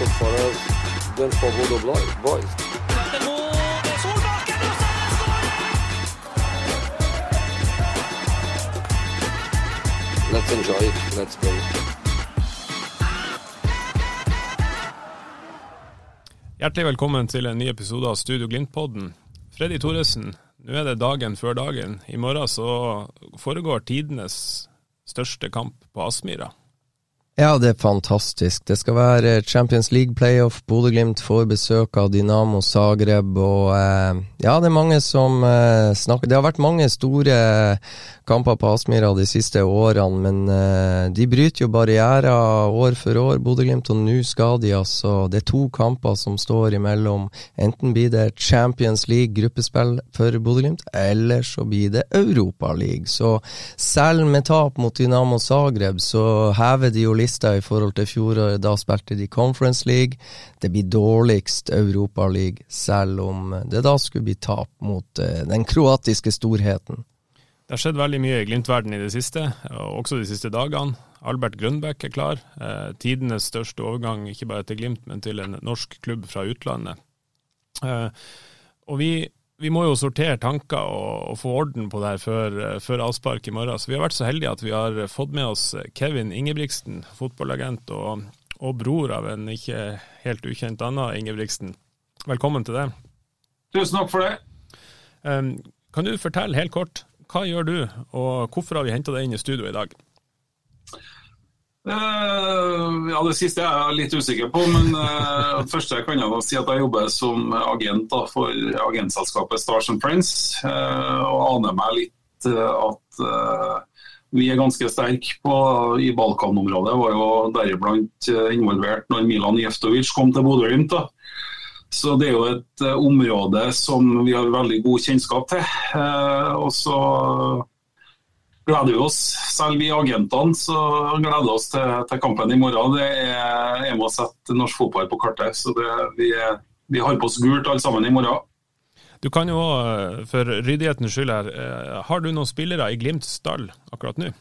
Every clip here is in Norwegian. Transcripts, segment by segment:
Is more difficult for us than for Bodo boys. Let's enjoy it. Let's play. Hjertelig velkommen til en ny episode av Studio Glimt-podden. Freddy Thoresen, nå er det dagen før dagen. I morgen så foregår tidenes største kamp på Aspmyra. Ja, det er fantastisk. Det skal være Champions League playoff. Bodø-Glimt får besøk av Dinamo Zagreb, og eh, ja, det er mange som eh, snakker Det har vært mange store kamper på Aspmyra de siste årene, men eh, de bryter jo barrierer år for år, Bodø-Glimt, og nå skal de altså Det er to kamper som står imellom. Enten blir det Champions League gruppespill for Bodø-Glimt, eller så blir det Europa League. Så selv med tap mot Dinamo Zagreb, så hever de jo lista i forhold til fjoråret. Da spilte de Conference League. Det blir dårligst Europa League, selv om det da skulle bli tap mot eh, den kroatiske storheten. Det har skjedd veldig mye i Glimt-verden i det siste, og også de siste dagene. Albert Grønbæk er klar. Eh, tidenes største overgang, ikke bare til Glimt, men til en norsk klubb fra utlandet. Eh, og vi, vi må jo sortere tanker og, og få orden på det her før, eh, før avspark i morgen. Så vi har vært så heldige at vi har fått med oss Kevin Ingebrigtsen, fotballagent og, og bror av en ikke helt ukjent annen Ingebrigtsen. Velkommen til deg. Tusen takk for det. Um, kan du fortelle helt kort, hva gjør du, og hvorfor har vi henta deg inn i studio i dag? Eh, ja, Det siste er jeg litt usikker på, men uh, det første jeg kan jo si at jeg jobber som agent da, for agentselskapet Stars and Friends, eh, og aner meg litt eh, at eh, vi er ganske sterke på, i Balkan-området. Var jo deriblant eh, involvert når Milan Jeftovic kom til Bodø-Glimt. Så det er jo et eh, område som vi har veldig god kjennskap til. Eh, og så gleder vi oss, selv vi agentene, så gleder oss til, til kampen i morgen. Det er, er med å sette norsk fotball på kartet. Så det, vi, er- vi har på oss gult alle sammen i morgen. Du kan jo òg, for ryddighetens skyld her, eh, har du noen spillere i Glimts stall akkurat nå?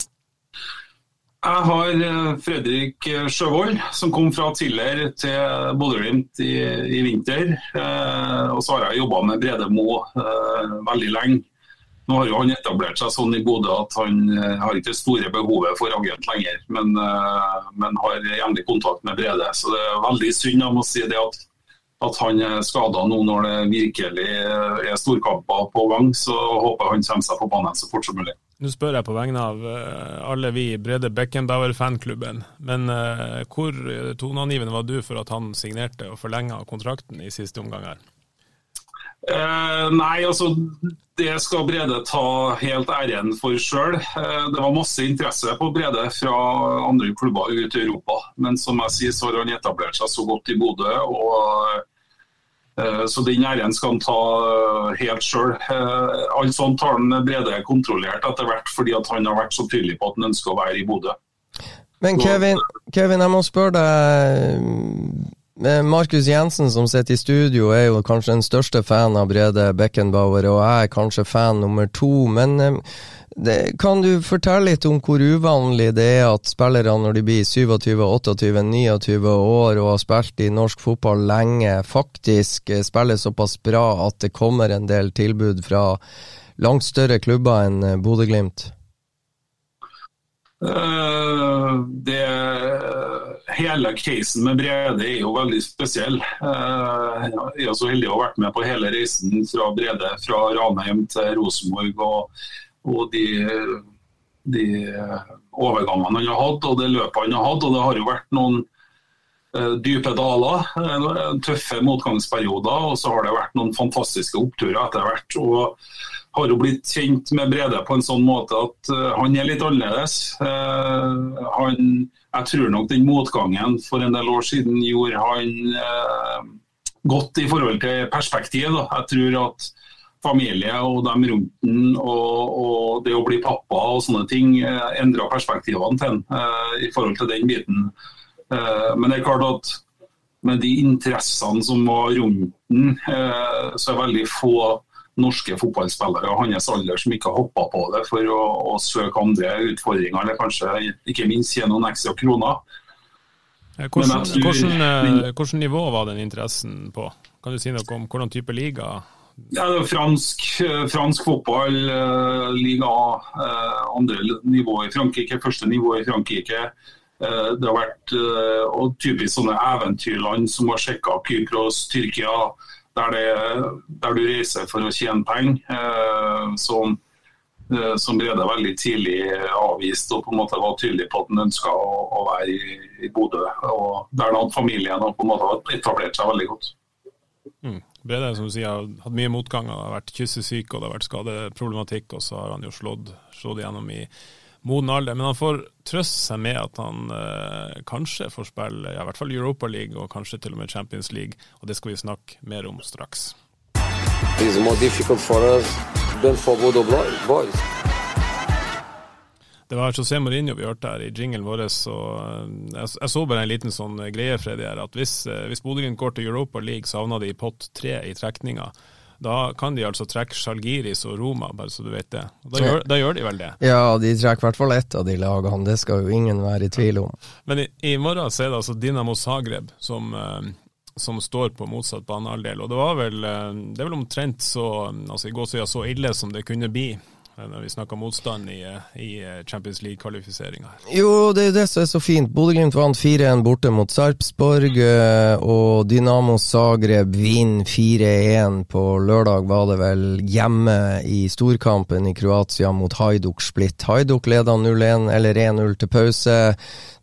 Jeg har eh, Fredrik Sjøvold, som kom fra Tiller til Bodø-Glimt i, i vinter. Eh, og så har jeg jobba med Brede Moe eh, veldig lenge. Nå har jo han etablert seg sånn i Bodø at han eh, har ikke det store behovet for agent lenger, men, eh, men har jevnlig kontakt med Brede. Så det er veldig synd jeg må si det at, at han er skada nå når det virkelig er storkamper på gang. Så håper jeg han kommer seg på banen så fort som mulig. Nå spør jeg på vegne av eh, alle vi i Brede Beckenbauer-fanklubben, men hvor toneangivende var du for at han signerte og forlenga kontrakten i siste omgang her? Eh, nei, altså det skal Brede ta helt æren for sjøl. Eh, det var masse interesse på Brede fra andre klubber ute i Europa. Men som jeg sier, så har han etablert seg så godt i Bodø. og eh, så den æren skal han ta eh, helt sjøl. Eh, alt sånt har han Brede kontrollert etter hvert, fordi han har vært så tydelig på at han ønsker å være i Bodø. Men Kevin, Kevin, jeg må spørre deg Markus Jensen som sitter i studio er jo kanskje den største fan av Brede Beckenbauer, og jeg er kanskje fan nummer to. Men eh, det, kan du fortelle litt om hvor uvanlig det er at spillere når de blir 27, 28, 29 år og har spilt i norsk fotball lenge, faktisk eh, spiller såpass bra at det kommer en del tilbud fra langt større klubber enn eh, Bodø-Glimt? Eh, det, hele casen med Brede er jo veldig spesiell. Eh, Jeg er så heldig å ha vært med på hele reisen fra Brede, fra Ranheim til Rosenborg. Og, og de, de overgangene han har hatt, og det løpet han har hatt. Og det har jo vært noen dype daler, eh, tøffe motgangsperioder, og så har det vært noen fantastiske oppturer etter hvert. og har jo blitt kjent med Brede på en sånn måte at uh, han er litt annerledes. Han, jeg tror nok den motgangen for en del år siden gjorde han godt i forhold til perspektiv. Jeg tror at familie og dem rundt den og, og, det å bli pappa og sånne ting eh, endra perspektivene til han eh, i forhold til den biten. Eh, men det er klart at med de interessene som var rundt den, eh, så er veldig få norske fotballspillere av hans alder som ikke har hoppa på det for å, å, søke andre utfordringer, eller kanskje ikke minst tjene noen ekstra kroner. Hvordan, tror, hvordan, eh, hvordan, nivå var den interessen på? Kan du si noe om hvordan type liga? Ja, fransk, er fransk fotball, eh, liga andre nivå i Frankrike, første nivå i Frankrike. Det har vært og typisk sånne eventyrland som har sjekka Kypros, Tyrkia, der, det, der, du reiser for å tjene penger. Som, som Brede veldig tidlig avviste og på en måte var tydelig på at han ønska å, å, være i, i Bodø. og Der hadde familien på en måte etablert seg veldig godt. Mm. Brede som du sier, har hatt mye motgang, har vært kyssesyk og det har vært skadeproblematikk. Og så har han jo slått, slått igjennom i moden alder. Men han får trøste seg med at han eh, kanskje får spille ja, i hvert fall Europa League og kanskje til og med Champions League. Og det skal vi snakke mer om straks. It's more difficult for us than for Bodo Boys. Det var José Mourinho vi hørte her i jinglen vår. Så eh, jeg, jeg, så bare en liten sånn greie, Freddy, her, at hvis, eh, hvis Bodø-Glimt går til Europa League, så havner de i pott tre i trekninga. Da kan de altså trekke Sjalgiris og Roma, bare så du vet det. Da gjør, da gjør de vel det? Ja, de trekker i hvert fall ett av de lagene, det skal jo ingen være i tvil om. Men i, i morgen så er det altså Dinamo Zagreb som, eh, som står på motsatt banehalvdel. Og det var vel, det er vel omtrent så, altså i gåsøya så ille som det kunne bli når vi snakker motstand i, i Champions League-kvalifiseringa. Jo, det er det som er så fint. Bodø-Glimt vant 4-1 borte mot Sarpsborg, eh, og Dynamo Zagreb vinner 4-1 på lørdag, var det vel, hjemme i storkampen i Kroatia mot Hajduk Split. Hajduk leda 0-1, eller 1-0 til pause.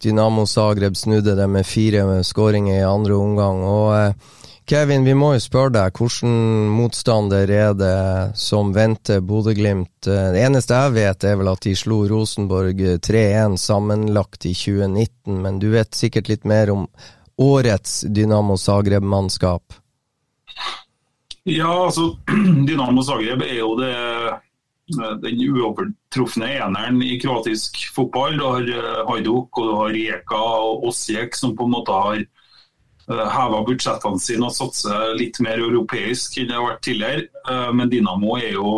Dynamo Zagreb snudde det med fire skåringer i andre omgang. og eh, Kevin, vi må jo spørre deg, hvilken motstander er det som venter Bodø-Glimt? Eh, det eneste jeg vet, er vel at de slo Rosenborg 3-1 sammenlagt i 2019, men du vet sikkert litt mer om årets Dynamo Zagreb-mannskap? Ja, altså Dynamo Zagreb er jo det, den uovertrufne eneren i kroatisk fotball. Du har eh, Hajduk og du har Rijeka og Osijek som på en måte har Eh, heva budsjettene sine og satser litt mer europeisk enn det har vært tidligere. Eh, men Dinamo er jo,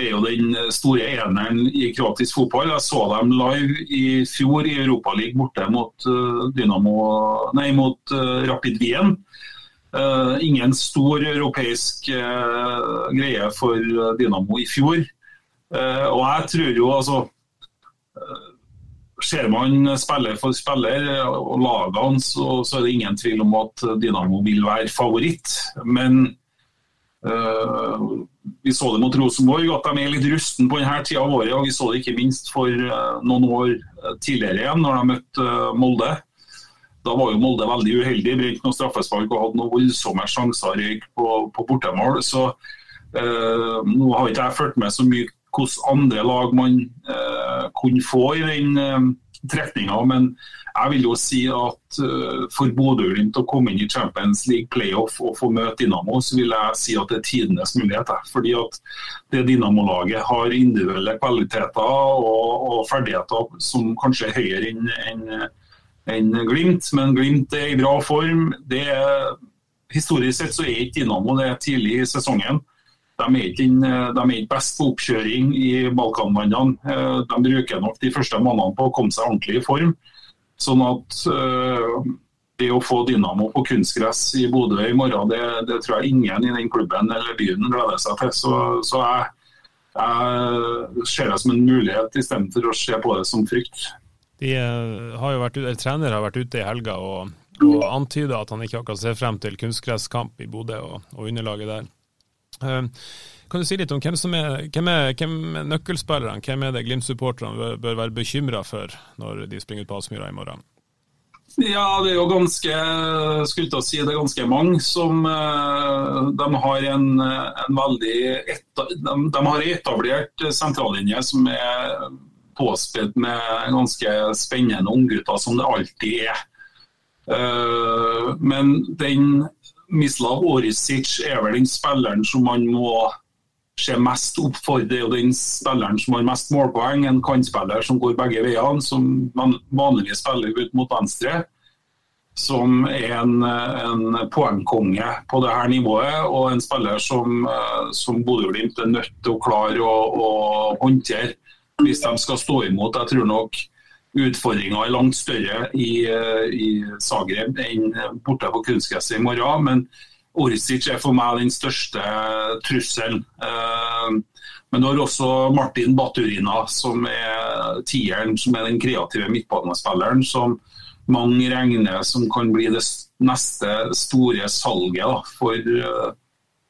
er jo den store eneren i kroatisk fotball. Jeg så dem live i fjor i Europaligaen borte mot, eh, Dynamo, nei, mot Rapid Wien. ingen stor europeisk greie for Dynamo i fjor. og jeg tror jo altså Ser man spiller for spiller og lagene, så, så, er det ingen tvil om at Dynamo vil være favoritt. Men uh, vi så det mot Rosenborg, at de er litt rusten på denne tida av året. og Vi så det ikke minst for uh, noen år tidligere igjen, når de møtte uh, Molde. Da var jo Molde veldig uheldig, brente noen straffespark og hadde noen voldsomme sjanser røyk på, på bortemål. Så nå har ikke jeg fulgt med så mye hvordan andre lag man eh, kunne få i den eh, trekninga. Men jeg vil jo si at uh, for Bodø-Glimt å komme inn i Champions League playoff og få møte Dinamo, så vil jeg si at det er tidenes mulighet. Fordi at det Dinamo-laget har individuelle kvaliteter og, og, ferdigheter som kanskje er høyere enn en, en Glimt. Men Glimt er i bra form. Det er, historisk sett så er ikke Dinamo det tidlig i sesongen. De er, ikke, de er ikke best på oppkjøring i Balkanlandene. Eh, de bruker nok de første månedene på å komme seg ordentlig i form. Sånn at uh, det å få Dynamo på kunstgress i Bodø i morgen, det, det, tror jeg ingen i den klubben eller byen gleder seg til. Så, så jeg, jeg, ser det som en mulighet istedenfor å se på det som frykt. De uh, har jo vært, Trener har vært ute i helga og, og antyda at han ikke akkurat ser frem til kunstgresskamp i Bodø og, og underlaget der. Ehm, kan du si litt om hvem som er, hvem er, hvem er nøkkelspillerne? Hvem er det Glimt-supporterne bør, være bekymra for når de springer ut på Aspmyra i morgen? Ja, det er jo ganske skulle til å si, det er ganske mange som uh, de har en, en veldig de, de, har etablert sentrallinje som er påspedd med ganske spennende unggutter, som det alltid er. Uh, men den Mislav Orisic er vel den spilleren som man må se mest opp for. Det er jo den spilleren som har mest målpoeng, en kantspiller som går begge veiene, som vanligvis spiller ut mot venstre. Som er en, en poengkonge på det her nivået, og en spiller som, som Bodø-Glimt er nødt til å klare å, å, håndtere hvis de skal stå imot. Jeg tror nok utfordringa er langt større i, i Zagreb enn borte på kunstgresset i morgen. men Orsic er for meg den største trusselen. Eh, men du har også Martin Baturina, som er tieren, som er den kreative midtbanespilleren, som mange regner som kan bli det neste store salget da, for eh,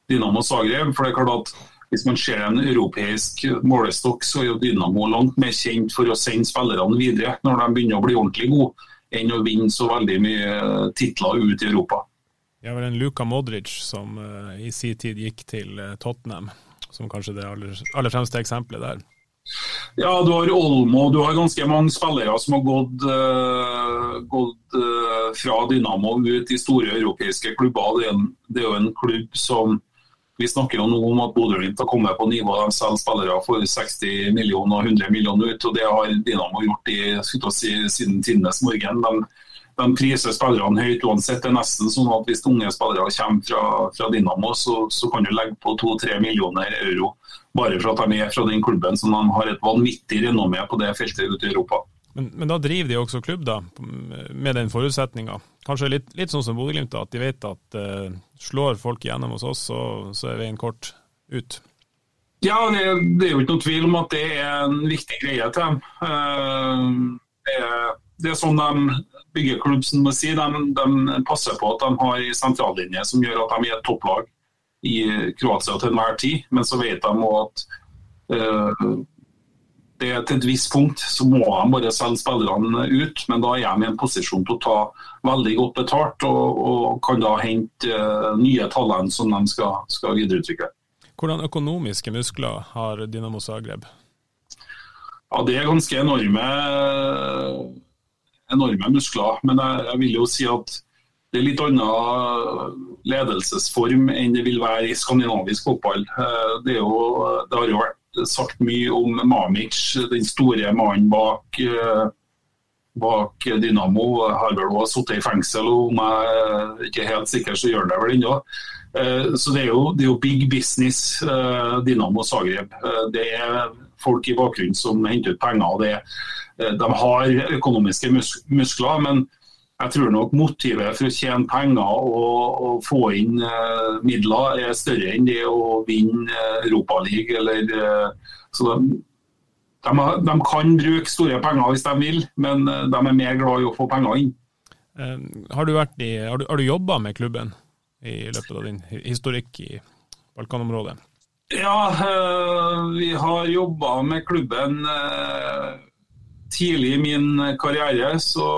Dynamo Zagreb. For det er klart at Hvis man ser en europeisk målestokk, så er jo Dynamo langt mer kjent for å sende spillerne videre når de begynner å bli ordentlig gode, enn å vinne så veldig mye titler ut i Europa. Vi har vel en Luka Modric som uh, i sin tid gikk til uh, Tottenham, som kanskje det aller, aller, fremste eksempelet der. Ja, du har Olmo, du har ganske mange spillere som har gått, uh, gått fra Dynamo ut i store europeiske klubber. Det er, en, det er jo en klubb som vi snakker jo nå om at Bodø-Glimt har kommet på nivå de selger spillere for 60 millioner og 100 millioner ut. og Det har Dinamo gjort i, si, siden tidenes morgen. De de priser spillerne høyt uansett. Det er nesten sånn at Hvis unge spillere kommer fra, fra Dinamo, så, så, kan du legge på 2-3 millioner euro bare for at de er fra den klubben som de har et vanvittig renommé på det feltet ute i Europa. Men, men, da driver de også klubb, da, med den forutsetninga. Kanskje litt, litt, sånn som Bodø-Glimt, at de vet at uh, slår folk igjennom hos oss, så, så er veien kort ut. Ja, det, det, er jo ikke noe tvil om at det er en viktig greie til dem. Uh, det, er, det er sånn de byggerklubb som må si, de, de, passer på at de har en sentrallinje som gjør at de er et topplag i Kroatia til enhver tid. Men så vet de òg at uh, det til et visst punkt så må de bare selge spillerne ut. Men da er de i en posisjon til å ta veldig godt betalt og, og kan da hente uh, nye talent som de skal, skal videreutvikle. Hvordan økonomiske muskler har Dynamo Zagreb? Ja, Det er ganske enorme enorme muskler. Men jeg, jeg, vil jo si at det er litt annen ledelsesform enn det vil være i skandinavisk fotball. Eh, det, jo, det har jo vært sagt mye om Mamic, den store mannen bak, eh, bak Dynamo. Har vel også sittet i fengsel, og om jeg ikke er helt sikker, så gjør han det vel ennå. Eh, så det er, jo, det er, jo, big business, Dynamo Zagreb. Det er folk i bakgrunnen som henter ut penger. Det Eh, de har økonomiske muskler, men jeg tror nok motivet for å tjene penger og, og få inn eh, midler er større enn det å vinne eh, Europaligaen eller eh, så de, de, de, kan bruke store penger hvis de vil, men de er mer glad i å få penger inn. Har du, vært i, har du, har du jobba med klubben i løpet av din historikk i Balkanområdet? Ja, vi har jobba med klubben tidlig i min karriere så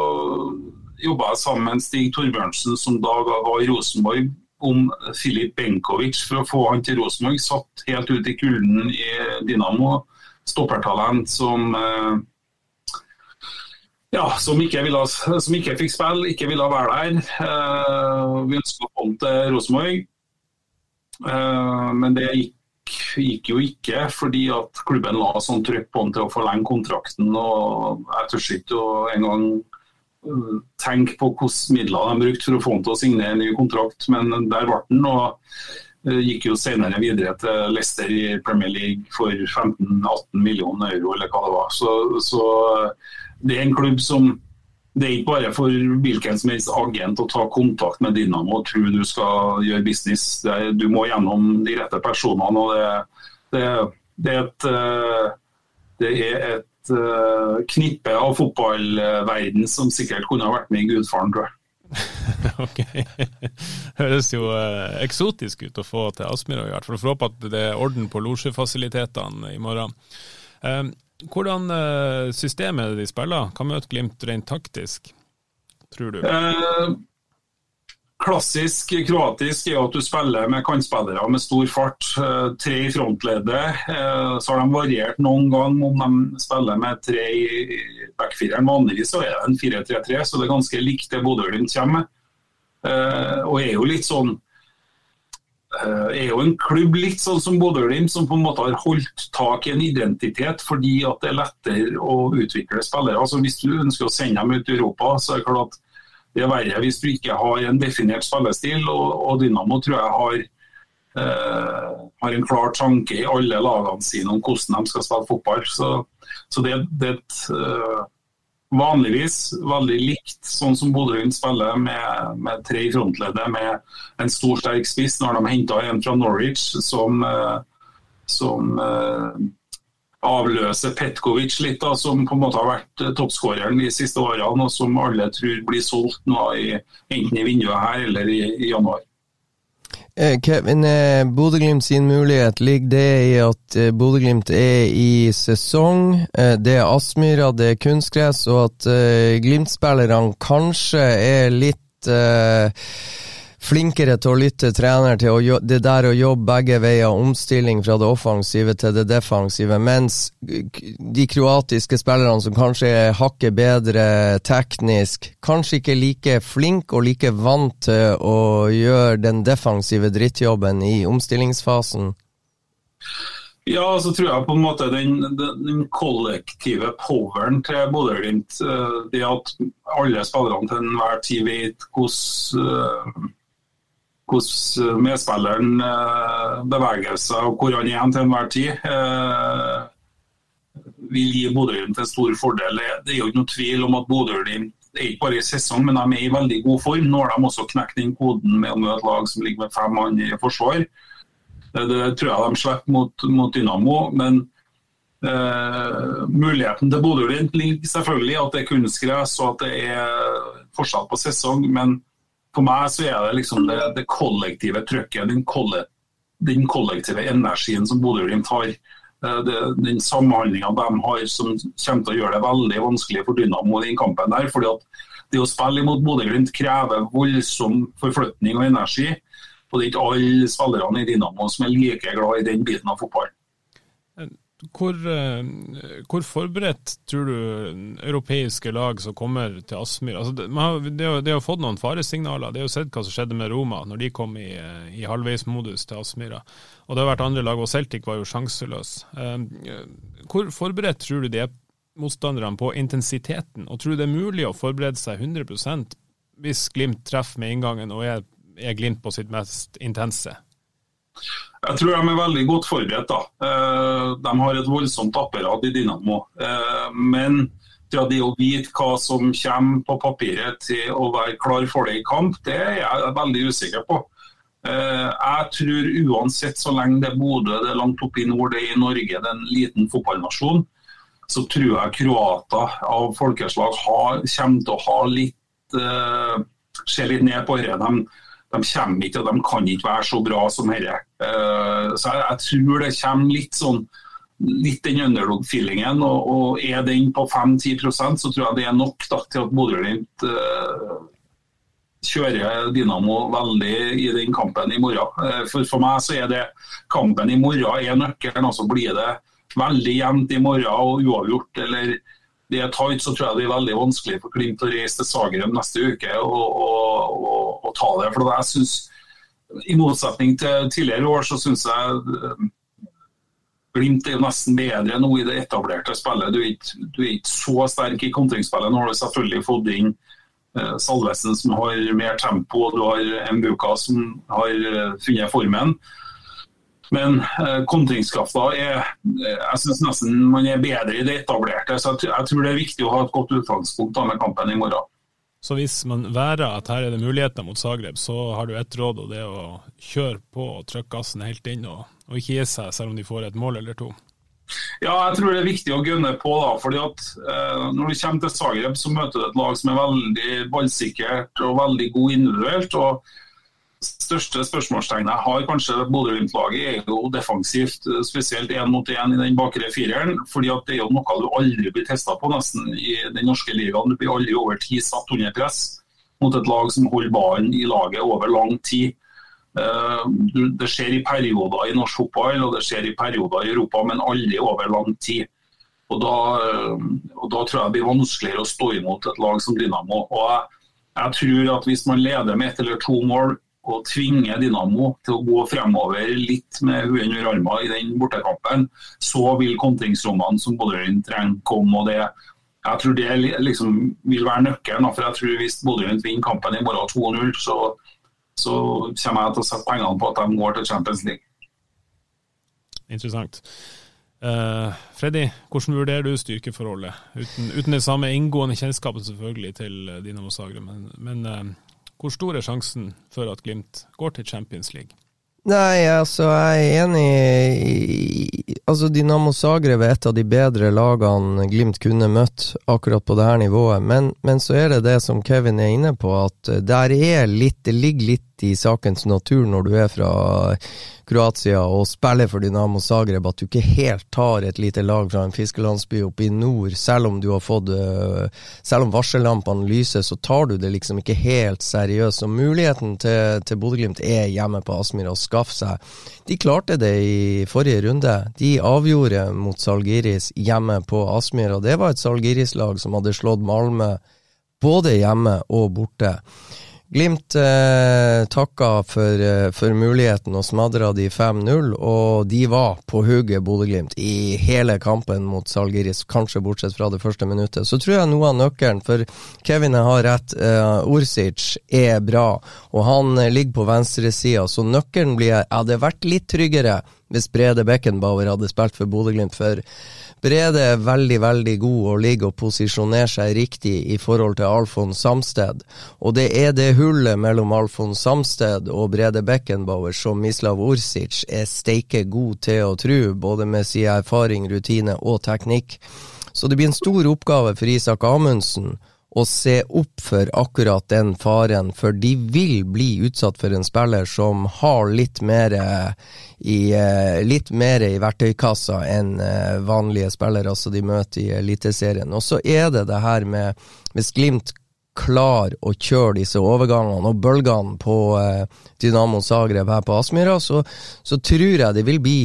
jobba jeg sammen med Stig Torbjørnsen, som da var i Rosenborg, om Filip Benkovic for å få han til Rosenborg. Satt helt ut i kulden i Dynamo. Stoppertalent som eh, ja, som ikke, ville, som ikke fikk spille, ikke ville være der. Eh, vi ønska å få til Rosenborg, eh, men det gikk gikk jo ikke, fordi at klubben la sånn trykk på han til å forlenge kontrakten. og Jeg tør ikke engang tenke på hvilke midler de brukte for å få han til å signere en ny kontrakt, men der ble han. og uh, Gikk jo senere videre til Leicester i Premier League for 15-18 millioner euro, eller hva det var. Så, så uh, det er en klubb som det er ikke bare for hvilken som helst agent å ta kontakt med Dinamo og tro du skal gjøre business. Er, du må gjennom de rette personene. og Det, det, det er et, eh, det er et uh, knippe av fotballverden som sikkert kunne ha vært med i Gudfaren, tror jeg. ok. Høres jo uh, eksotisk ut å få til Aspmyra i hvert fall. Får håpe at det er orden på losjefasilitetene i morgen. Um, hvordan eh, systemet de spiller, kan møte Glimt rent taktisk. tror du? Klassisk kroatisk er at du spiller med kantspillere med stor fart. Eh, tre i frontleddet. Eh, så har de variert noen gang om de spiller med tre i backfireren. Vanligvis så er det en 4-3-3, så det er ganske likt det Bodø-Glimt kommer med. Eh, og er jo litt sånn er jo en klubb litt sånn som Bodø-Glimt, som på en måte har holdt tak i en identitet fordi at det er lettere å utvikle spillere. Altså Hvis du ønsker å sende dem ut i Europa, så er det klart det er verre hvis du ikke har en definert spillestil. Og, og Dynamo tror jeg har, eh, har en klar tanke i alle lagene sine om hvordan de skal spille fotball. Så, så det, det er et eh, vanligvis veldig likt sånn som Bodø-Glimt spiller, med, med, tre i frontleddet, med en stor, sterk spiss. Når de henta en fra Norwich som, eh, som uh, avløser Petkovic litt, da, som på en måte har vært toppskåreren de siste årene, og som alle tror blir solgt nå i, enten i vinduet her eller i, i januar. Eh, Kevin, eh, Bodø-Glimt sin mulighet ligger det i at eh, Bodø-Glimt er i sesong. Det er Aspmyra, det er kunstgress, og at Glimt-spillerne kanskje er litt flinkere til å lytte trener til å, det der å jobbe begge veier, omstilling fra det offensive til det defensive, mens de kroatiske spillerne som kanskje er hakket bedre teknisk, kanskje ikke like flinke og like vant til å gjøre den defensive drittjobben i omstillingsfasen? Ja, så tror jeg på en måte den, den kollektive poweren til Bodø-Glimt, eh, det at alle spillerne til enhver tid vet hvordan hvordan medspilleren eh, beveger seg og hvor han er til enhver tid, eh, vil gi Bodø-Glimt en stor fordel. Det er jo ikke noe tvil om at Bodø-Glimt er ikke bare i sesong, men de er i veldig god form. Nå har de også knekt inn koden med å møte lag som ligger med fem mann i forsvar. Det, tror jeg de slipper mot, mot Dynamo. men Uh, muligheten til Bodø-Glimt ligger selvfølgelig at det er kunstgress og at det er forskjell på sesong, men for meg så er det liksom det, det kollektive trøkket, den, kolle, den, kollektive energien som Bodø-Glimt har. Eh, det, den samhandlinga de har som kommer til å gjøre det veldig vanskelig for Dynamo i den kampen. der, fordi at Det å spille imot Bodø-Glimt krever voldsom forflytning og energi. Og det er ikke alle spillerne i Dynamo som er like glad i den biten av fotball. Hvor, eh, hvor, forberedt tror du europeiske lag som kommer til Aspmyr altså det, har, det, fått noen faresignaler. Det har jo sett hva som skjedde med Roma når de kom i, eh, i halvveismodus til Aspmyra. Og det har vært andre lag, og Celtic var jo sjanseløs. Eh, hvor forberedt tror du de er motstanderne på intensiteten, og tror du det er mulig å forberede seg 100% hvis Glimt treffer med inngangen og er, er Glimt på sitt mest intense? Jeg tror de er veldig godt forberedt. da. Eh, de har et voldsomt apparat i Dynamo. Eh, men til det å vite hva som kommer på papiret til å være klar for det i kamp, det er jeg veldig usikker på. Eh, jeg tror uansett, så lenge det er Bodø, det er langt oppe i nord, det er i Norge, det er en liten fotballnasjon, så tror jeg kroater av folkeslag har, kommer til å ha litt Se litt ned på dette. De, kommer ikke, og de kan ikke være så bra som dette. Uh, så jeg, jeg, tror det kommer litt sånn litt den underdog-feelingen. Og, og, er den på 5-10% så tror jeg det er nok da, til at Bodø-Glimt uh, kjører Dynamo veldig i den kampen i morgen. Uh, for, for meg så er det kampen i morgen er nøkkelen. altså Blir det veldig jevnt i morgen og uavgjort, eller det er tight, så tror jeg det er veldig vanskelig for Glimt å reise til Zagreb neste uke og, og, og, og ta det. For jeg synes, I motsetning til tidligere år så syns jeg eh, Glimt er jo nesten bedre nå i det etablerte spillet. Du er ikke, du er ikke så sterk i kontringsspillet. Nå har du selvfølgelig fått inn uh, Salvesen som har mer tempo, og du har Mbuka som har uh, funnet formen. Men eh, kontringskrafta er eh, Jeg syns nesten man er bedre i det etablerte. Så jeg, jeg tror det er viktig å ha et godt utgangspunkt med kampen i morgen. Så hvis man værer at her er det muligheter mot Zagreb, så har du ett råd, og det er å kjøre på og trykke gassen helt inn, og, og, ikke gi seg selv om de får et mål eller to? Ja, jeg tror det er viktig å gunne på. da, fordi at eh, Når du kommer til Zagreb, så møter du et lag som er veldig ballsikkert og veldig god individuelt. og største spørsmålstegnet har kanskje Bodø-Glimt-laget, er jo defensivt, spesielt én mot én i den bakre fireren. fordi at Det er jo noe du aldri blir testa på nesten i den norske ligaen. Du blir aldri over tid satt under press. mot et lag som holder ballen i laget over lang tid. Eh, det skjer i perioder i norsk fotball og det skjer i perioder i Europa, men aldri over lang tid. Og da, eh, og da tror jeg det blir vanskeligere å stå imot et lag som Dynamo. Og jeg, jeg tror at Hvis man leder med ett eller to mål og tvinger Dynamo til å gå fremover litt med huet under armen i den bortekampen, så vil kontringsrommene som Bodø-Glimt trenger, komme. og det jeg tror det liksom vil være nøkkelen. for jeg tror Hvis Bodø-Glimt vinner kampen i morgen 2-0, så så kommer jeg til å sette pengene på at de går til Champions League. Interessant. Uh, Freddy, hvordan vurderer du styrkeforholdet? Uten, uten det samme inngående kjennskapet selvfølgelig til Dinamo Zagreb, men, men uh, hvor stor er sjansen for at Glimt går til Champions League? Nei, altså, jeg er enig Altså, Dinamo Zagreb er et av de bedre lagene Glimt kunne møtt akkurat på det her nivået, men, men, så er det det som Kevin er inne på, at der er litt Det ligger litt i sakens natur når du er fra Kroatia og spiller for Dynamo Zagreb, at du ikke helt tar et lite lag fra en fiskelandsby oppe i nord, selv om du har fått øh, Selv om varsellampene lyser, så tar du det liksom ikke helt seriøst. Og muligheten til, til Bodø-Glimt er hjemme på Aspmyra å skaffe seg. De klarte det i forrige runde. De avgjorde mot Salgiris hjemme på Aspmyra. det var et Salgiris-lag som hadde slått Malmö både hjemme og borte. Glimt eh, takka for, eh, for, muligheten og smadra de 5-0, og de var på hugget, Bodø-Glimt, i hele kampen mot Salgiris, kanskje bortsett fra det første minuttet. Så tror jeg noe av nøkkelen, for Kevin har rett, eh, Orsic er bra, og han eh, ligger på venstresida, så nøkkelen blir Jeg hadde vært litt tryggere hvis Brede Beckenbauer hadde spilt for Bodø-Glimt, for Brede er veldig, veldig god og ligger og posisjonerer seg riktig i forhold til Alfons Samsted. Og det er det hullet mellom Alfons Samsted og Brede Beckenbauer som Mislav Orsic er steike god til å tru, både med sin erfaring, rutine og teknikk. Så det blir en stor oppgave for Isak Amundsen å se opp for akkurat den faren, for de vil bli utsatt for en spiller som har litt mer i, eh, litt mer i verktøykassa enn eh, vanlige spillere altså de møter i Eliteserien. Og så er det det her med Hvis Glimt klarer å kjøre disse overgangene og bølgene på eh, Dynamo Zagreb her på Aspmyra, så, så tror jeg det vil bli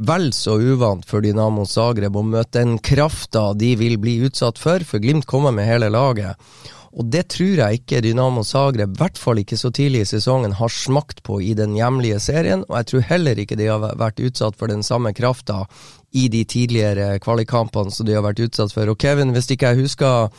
vel så uvant for Dynamo Zagreb å møte den krafta de vil bli utsatt for, for Glimt kommer med hele laget. Og det tror jeg ikke Dynamo Zagreb, i hvert fall ikke så tidlig i sesongen, har smakt på i den hjemlige serien, og jeg tror heller ikke de har vært utsatt for den samme krafta i de tidligere kvalikkampene som de har vært utsatt for. Og Kevin, hvis ikke jeg husker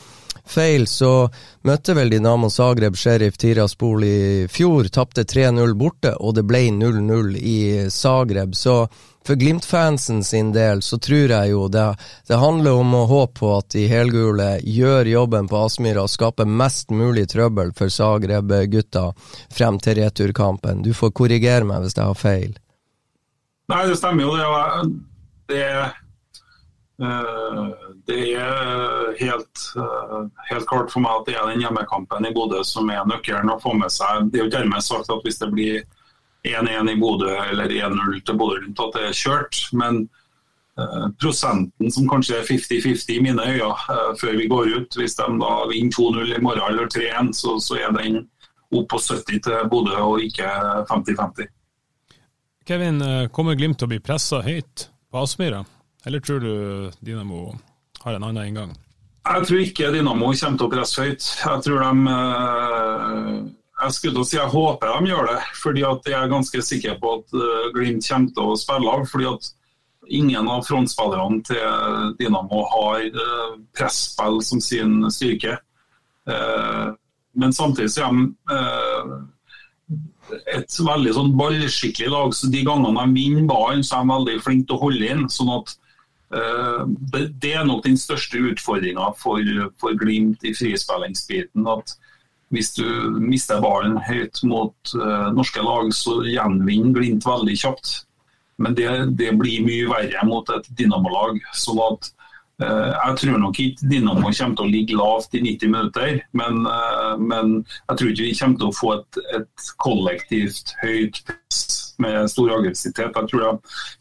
feil, så møtte vel Dinamo Zagreb Sheriff Tiraspol i fjor, tapte 3-0 borte, og det ble 0-0 i Zagreb. Så for Glimt-fansen sin del så tror jeg jo det, det handler om å håpe på at de helgule gjør jobben på Aspmyra og skaper mest mulig trøbbel for Zagreb-gutta frem til returkampen. Du får korrigere meg hvis jeg har feil. Nei, det stemmer jo det. Det, er, det er helt, uh, helt, klart for meg at det er den hjemmekampen i Bodø som er nøkkelen å få med seg. Det er jo ikke dermed sagt at hvis det blir 1-1 i Bodø eller 1-0 til Bodø-Glimt at det er kjørt. Men eh, prosenten som kanskje er 50-50 i mine øyne eh, før vi går ut, hvis de da vinner 2-0 i morgen eller 3-1, så, så, er den opp på 70 til Bodø og ikke 50-50. Kevin, eh, kommer Glimt til å bli pressa høyt på Aspmyra, eller tror du Dinamo har en annen inngang? Jeg tror ikke Dynamo kommer til å presse høyt. Jeg tror de eh, jeg skulle si jeg håper de gjør det, fordi jeg er ganske sikker på at uh, Glimt kommer til å spille av. fordi at Ingen av frontspillerne til Dinamo har uh, presspill som sin styrke. Uh, men samtidig så er de et veldig sånn ballskikkelig lag. så De gangene de vinner ballen, så er de veldig flinke til å holde inn. sånn at det, er nok den største utfordringa for, for, Glimt i frispillingsbiten. at hvis du mister ballen høyt mot uh, norske lag, så gjenvinner Glimt veldig kjapt. Men det, det blir mye verre mot et Dynamo-lag. sånn at uh, Jeg tror nok ikke Dynamo kommer til å ligge lavt i 90 minutter, men, uh, men jeg tror ikke vi kommer til å få et, et kollektivt høyt press med stor aggressivitet. Jeg tror de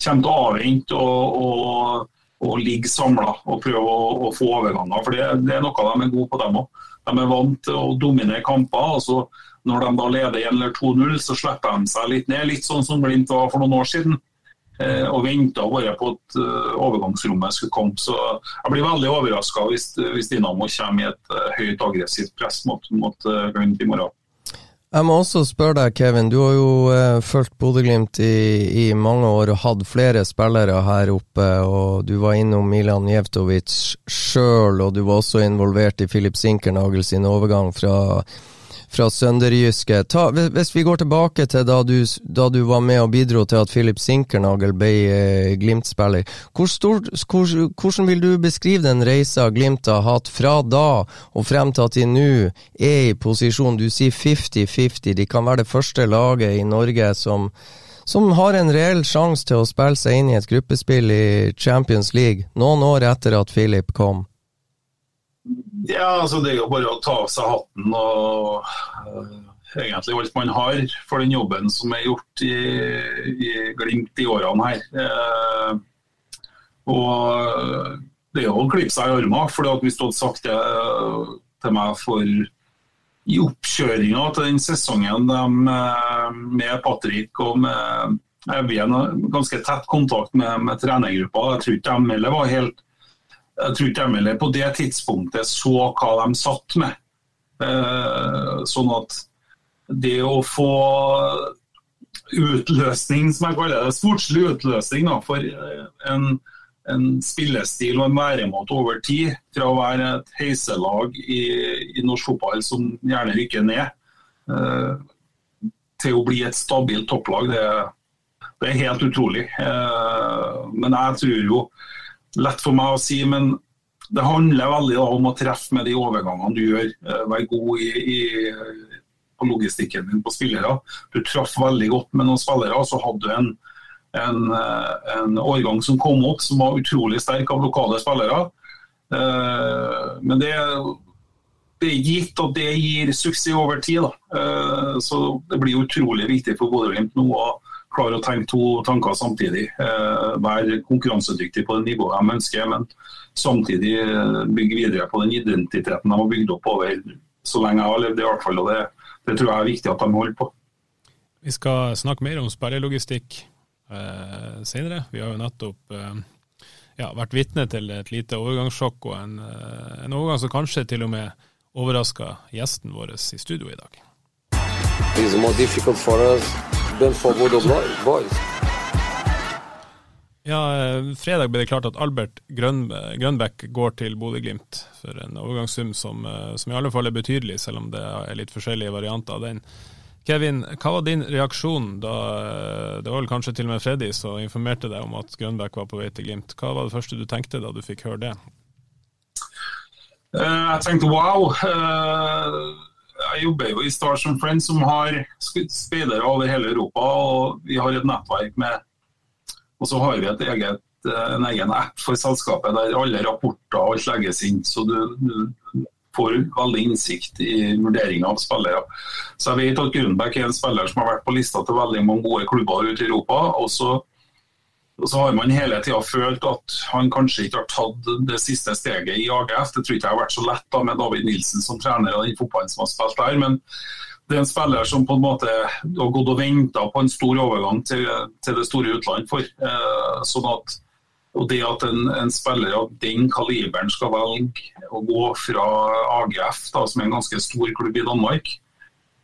kommer til å avvente og, og å ligge samla og prøve å, å, få overganger. For det, det, er noe de er gode på, dem òg. De er vant til å dominere kamper. og så Når de da leder 1 eller 2-0, så slipper de seg litt ned. Litt sånn som Glimt var for noen år siden. Eh, og venta bare på at uh, overgangsrommet skulle komme. Så jeg blir veldig overraska hvis, hvis, Dinamo kommer i et uh, høyt aggressivt press mot, mot uh, Glimt i morgen. Jeg må også spørre deg, Kevin. Du har jo uh, fulgt Bodø-Glimt i, i, mange år og hatt flere spillere her oppe. og Du var innom Milan Jevtovic sjøl, og du var også involvert i Filip Sinkernagel sin overgang fra fra Sønderjyske. hvis vi går tilbake til da du, da du, var med og bidro til at Philip Sinkernagel ble eh, Glimt-spiller. Hvor hvor, hvordan vil du beskrive den reisa Glimt har hatt fra da og frem til at de nå er i posisjon? Du sier 50-50, de kan være det første laget i Norge som som har en reell sjanse til å spille seg inn i et gruppespill i Champions League, noen år etter at Philip kom. Ja, altså Det er jo bare å ta av seg hatten og uh, egentlig alt man har for den jobben som er gjort i, i Glimt i årene her. Uh, og Det er jo å klippe seg i armene. for Hvis du hadde sagt det til meg for i oppkjøringa til den sesongen de, med Patrick og med Evjen ganske tett kontakt med, med trenergruppa. Jeg tror ikke de heller var helt jeg tror ikke de på det tidspunktet så hva de satt med. Eh, sånn at det å få utløsning, som jeg kaller det, sportslig utløsning da, for eh, en, en, spillestil og en væremåte over tid, fra å være et heiselag i, i norsk fotball som gjerne rykker ned, eh, til å bli et stabilt topplag, det, det er helt utrolig. Men jeg tror jo lett for meg å si, men det handler veldig om å treffe med de overgangene du gjør. Eh, være god i, i, på logistikken din på spillere. Du traff veldig godt med noen spillere, og så hadde du en, en, eh, en årgang som kom opp som var utrolig sterk av lokale spillere. Eh, men det, det er gitt at det gir suksess over tid. Da. Så det blir utrolig viktig for Bodø-Glimt nå å klare å tenke to tanker samtidig. Eh, være konkurransedyktig på det nivået de ønsker, men samtidig eh, bygge videre på den identiteten de har bygd opp over så lenge jeg har levd, i hvert fall. og det, det tror jeg er viktig at de holder på. Vi skal snakke mer om sperrelogistikk eh, senere. Vi har jo nettopp eh, ja, vært vitne til et lite overgangssjokk, og en, eh, en overgang som kanskje til og med overraska gjesten vår i studio i dag. It's more difficult for us den for of Boys. Ja, eh, fredag ble det klart at Albert Grøn, Grønbæk går til Bodø-Glimt for en overgangssum som, eh, som, i alle fall er betydelig, selv om det er litt forskjellige varianter av den. Kevin, hva var din reaksjon da eh, det var vel kanskje til og med Freddy som informerte deg om at Grønbæk var på vei til Glimt? Hva var det første du tenkte da du fikk høre det? Jeg tenkte wow. Jeg jobber jo i Stars and Friends, som har speidere over hele Europa. og Vi har et nettverk med Og så har vi eget, en egen app for selskapet der alle rapporter og alt legges inn. Så du, du får veldig innsikt i vurderinger av spillere. Så jeg vet at Grunberg er en spiller som har vært på lista til veldig mange gode klubber ute i Europa. og så og så har man hele tida følt at han kanskje ikke har tatt det siste steget i AGF. Det tror ikke jeg har vært så lett da med David Nilsen som trener og den fotballen som har spilt der. Men det er en spiller som på en måte har gått og venta på en stor overgang til, til det store utlandet for. Eh, sånn at, og det at en, en, spiller av den kaliberen skal velge å gå fra AGF, da, som er en ganske stor klubb i Danmark,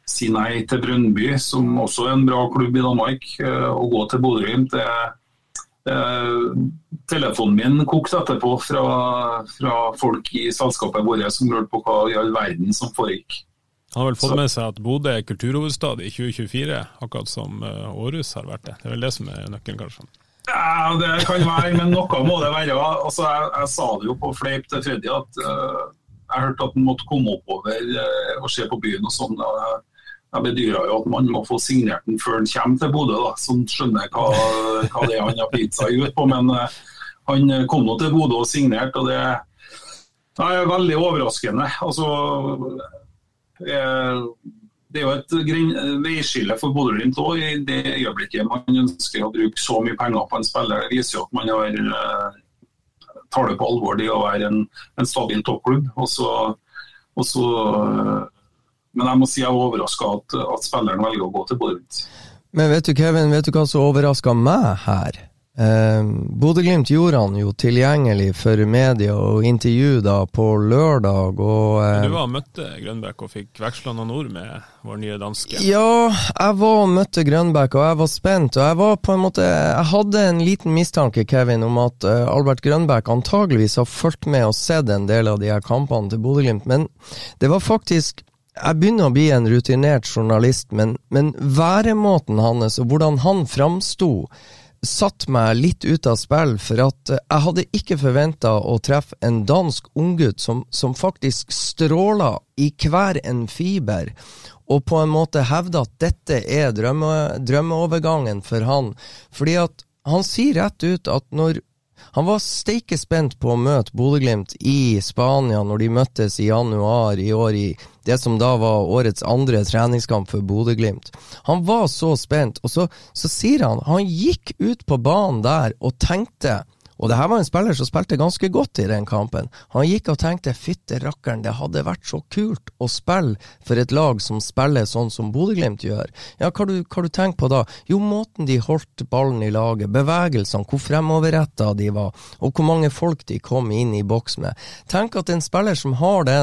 si nei til Brønnby, som også er en bra klubb i Danmark, eh, og gå til Bodø-Glimt, det er telefonen min kokte etterpå fra, fra, folk i selskapet vårt som lurte på hva i all verden som foregikk. Han har vel fått med seg at Bodø er kulturhovedstad i 2024, akkurat som Århus eh, har vært det. Det er vel det som er nøkkelen, kanskje? Ja, Det kan være, men noe må det være. Altså, jeg, jeg sa det jo på fleip til Freddy at uh, jeg hørte at han måtte komme oppover uh, og se på byen og sånn. Uh, jeg bedyrer jo at man må få signert den før han kommer til Bodø, da, så han skjønner hva, hva, det er han har gitt seg ut på. Men uh, han kom nå til Bodø og signerte, og det, er veldig overraskende. Altså, uh, det er jo et veiskille for Bodø-Glimt òg, i det øyeblikket man ønsker å bruke så mye penger på en spiller. Det viser jo at man har uh, tar det på alvor, det å være en, en stabil toppklubb. Og så, og så, men jeg må si jeg er overraska at, at spilleren velger å gå til Bodø-Glimt. Men vet du, Kevin, vet du hva som overraska meg her? Eh, Bodø-Glimt gjorde han jo tilgjengelig for media og intervju da på lørdag. Og, eh, du var og møtte Grønbæk og fikk veksla noen ord med vår nye danske? Ja, jeg var og møtte Grønbæk, og jeg var spent. Og jeg var på en måte Jeg hadde en liten mistanke, Kevin, om at eh, Albert Grønbæk antageligvis har fulgt med og sett en del av de her kampene til Bodø-Glimt, men det var faktisk jeg begynner å bli en rutinert journalist, men, men væremåten hans og hvordan han framsto, satt meg litt ut av spill, for at eh, jeg hadde ikke forventa å treffe en dansk unggutt som, som faktisk stråla i hver en fiber, og på en måte hevda at dette er drømme, drømmeovergangen for han. Fordi at han sier rett ut at når han var steike spent på å møte Bodø-Glimt i Spania når de møttes i januar i år, i det som da var årets andre treningskamp for Bodø-Glimt. Han var så spent, og så, så sier han han gikk ut på banen der og tenkte og det her var en spiller som spilte ganske godt i den kampen. Han gikk og tenkte fytte rakkeren, det hadde vært så kult å spille for et lag som spiller sånn som Bodø-Glimt gjør. Ja, hva du, du tenker på da? Jo, måten de holdt ballen i laget, bevegelsene, hvor fremoverretta de var, og hvor mange folk de kom inn i boks med. Tenk at en spiller som har det,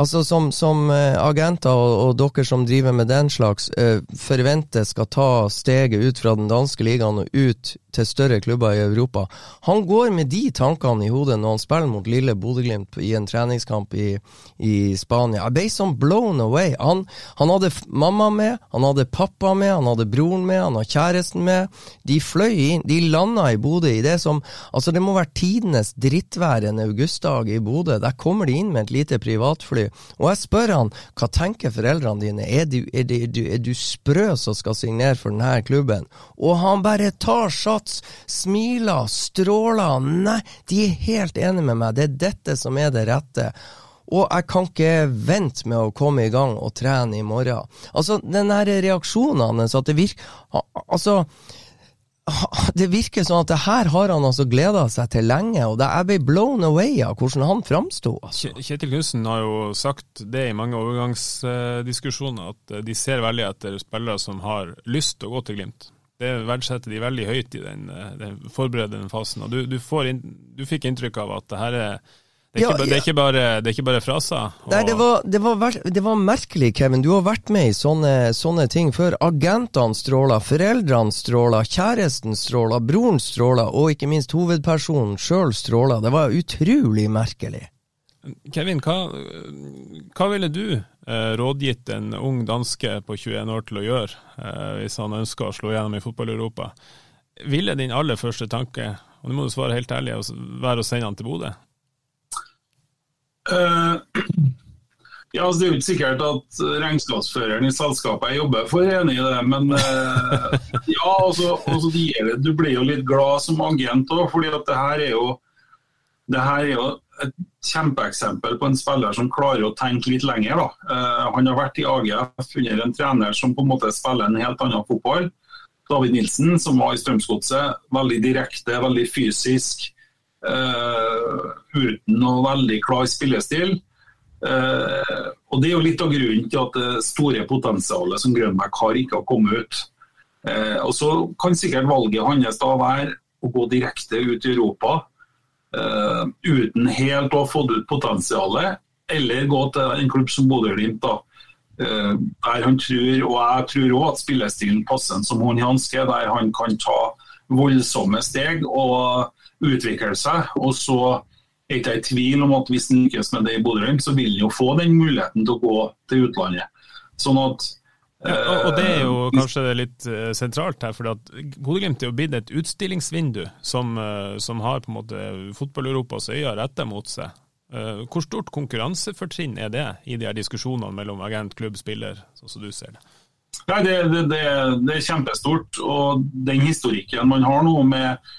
altså som, som uh, agenter og, og, dere som driver med den slags, uh, forventer skal ta steget ut fra den danske ligaen og ut til større klubber i Europa. Han går med de tankene i hodet når han spiller mot lille Bodø-Glimt i en treningskamp i, i, Spania. Jeg ble sånn blown away. Han, han, hadde mamma med, han hadde pappa med, han hadde broren med, han hadde kjæresten med. De fløy inn, de landa i Bodø i det som Altså, det må være tidenes drittvær en augustdag i Bodø. Der kommer de inn med et lite privatfly. Og jeg spør han, hva tenker foreldrene dine? Er du, er du, er du, sprø som skal signere for denne klubben? Og han bare tar sats Mats smiler, stråler. Nei, de er helt enige med meg. Det er dette som er det rette. Og jeg kan ikke vente med å komme i gang og trene i morgen. Altså, den her reaksjonen hans, at det virker Altså det virker sånn at det her har han altså gleda seg til lenge, og jeg ble blown away av hvordan han framsto. Altså. Kjetil Knutsen har jo sagt det i mange overgangsdiskusjoner, at de ser veldig etter spillere som har lyst til å gå til Glimt. Det verdsetter de veldig høyt i den, eh, den forberedende fasen. og du, du, in, du, fikk inntrykk av at det her er det er, ja, ikke, det, er ikke, bare, det er ikke bare fraser. Nei, det var, det, var, det var, merkelig, Kevin. Du har vært med i sånne, sånne ting før. Agentene stråler, foreldrene stråler, kjæresten stråler, broren stråler, og ikke minst hovedpersonen sjøl stråler. Det var utrolig merkelig. Kevin, hva, hva ville du rådgitt en ung danske på 21 år til å gjøre, eh, hvis han ønsker å slå gjennom i fotball-Europa? Ville din aller første tanke, og nå må du svare helt ærlig, være å sende han til Bodø? Uh, ja, altså Det er jo ikke sikkert at regnskapsføreren i selskapet jeg jobber for er enig i det, men uh, ja, altså, altså du blir jo litt glad som agent òg, fordi at det her er jo det her er jo et kjempeeksempel på en spiller som klarer å tenke litt lenger. Uh, han har vært i AGF under en trener som på en måte spiller en helt annen fotball. David Nilsen, som var i Strømsgodset. Veldig direkte, veldig fysisk. Uh, uten noe veldig klar spillestil. Uh, og Det er jo litt av grunnen til at det store potensialet som Grønbæk har, ikke har kommet ut. og Så kan sikkert valget hans da være å gå direkte ut i Europa uh, uten helt å ha fått ut potensialet, eller gå til en klubb som Bodø-Glimt. Uh, der han tror, og jeg tror òg at spillestilen passer en som hånd i hanske, der han kan ta voldsomme steg og utvikle seg. og så er ikke i tvil om at hvis han lykkes med det i Bodø-Glimt, så vil han jo få den muligheten til å gå til utlandet. Sånn at ja, og, det er jo eh, kanskje litt eh, sentralt her, for Bodø-Glimt er jo blitt et utstillingsvindu som, eh, som har på en måte fotball-Europas øyne retta mot seg. Hvor stort konkurransefortrinn er det i de her diskusjonene mellom agent, klubb, spiller, sånn som du ser det? Nei, det, det, det, det, er kjempestort. Og den historikken man har nå med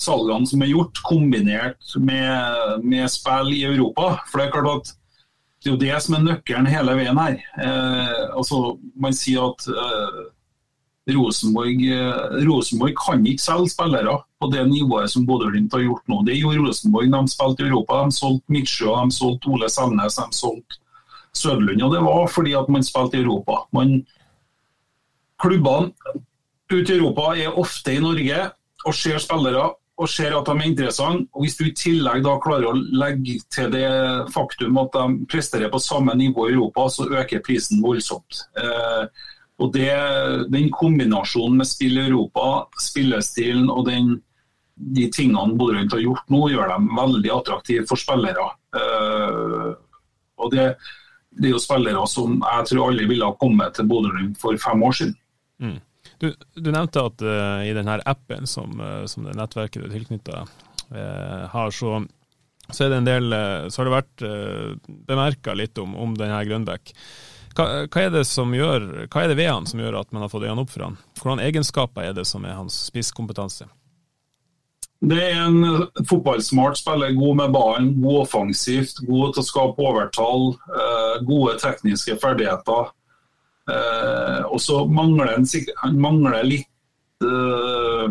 salgene som er gjort, kombinert med, med spill i Europa. For det er klart at det er jo det som er nøkkelen hele veien her. Eh, altså, man sier at eh, Rosenborg, eh, Rosenborg, kan ikke selge spillere. på det nivået som Bodø-Glimt har gjort nå. Det gjorde Rosenborg. De spilte i Europa. De solgte Midtsjø, de solgte Ole Selnes, de solgte Søderlund. Og det var fordi at man spilte i Europa. Man, klubbene ute i Europa er ofte i Norge og ser spillere og ser at de er interessante. og Hvis du i tillegg da klarer å legge til det faktum at de presterer på samme nivå i Europa, så øker prisen voldsomt. Eh, og det, Den kombinasjonen med spill i Europa, spillestilen og den, de tingene Bodø har gjort nå, gjør dem veldig attraktive for spillere. Eh, og det, det, er jo spillere som jeg tror alle ville ha kommet til Bodø for fem år siden. Mm. Du, du, nevnte at uh, i denne appen som, uh, som det nettverket du er tilknytta uh, har, så, så, er det en del, så har det vært uh, bemerka litt om, om denne Grønbekk. Hva, hva, er det som gjør, hva er det ved han som gjør at man har fått øynene opp for han? Hvilke egenskaper er det som er hans spisskompetanse? Det er en fotballsmart spiller, god med ballen, god offensivt, god til å skape overtall, gode tekniske ferdigheter. Eh, og så mangler han, han mangler litt eh,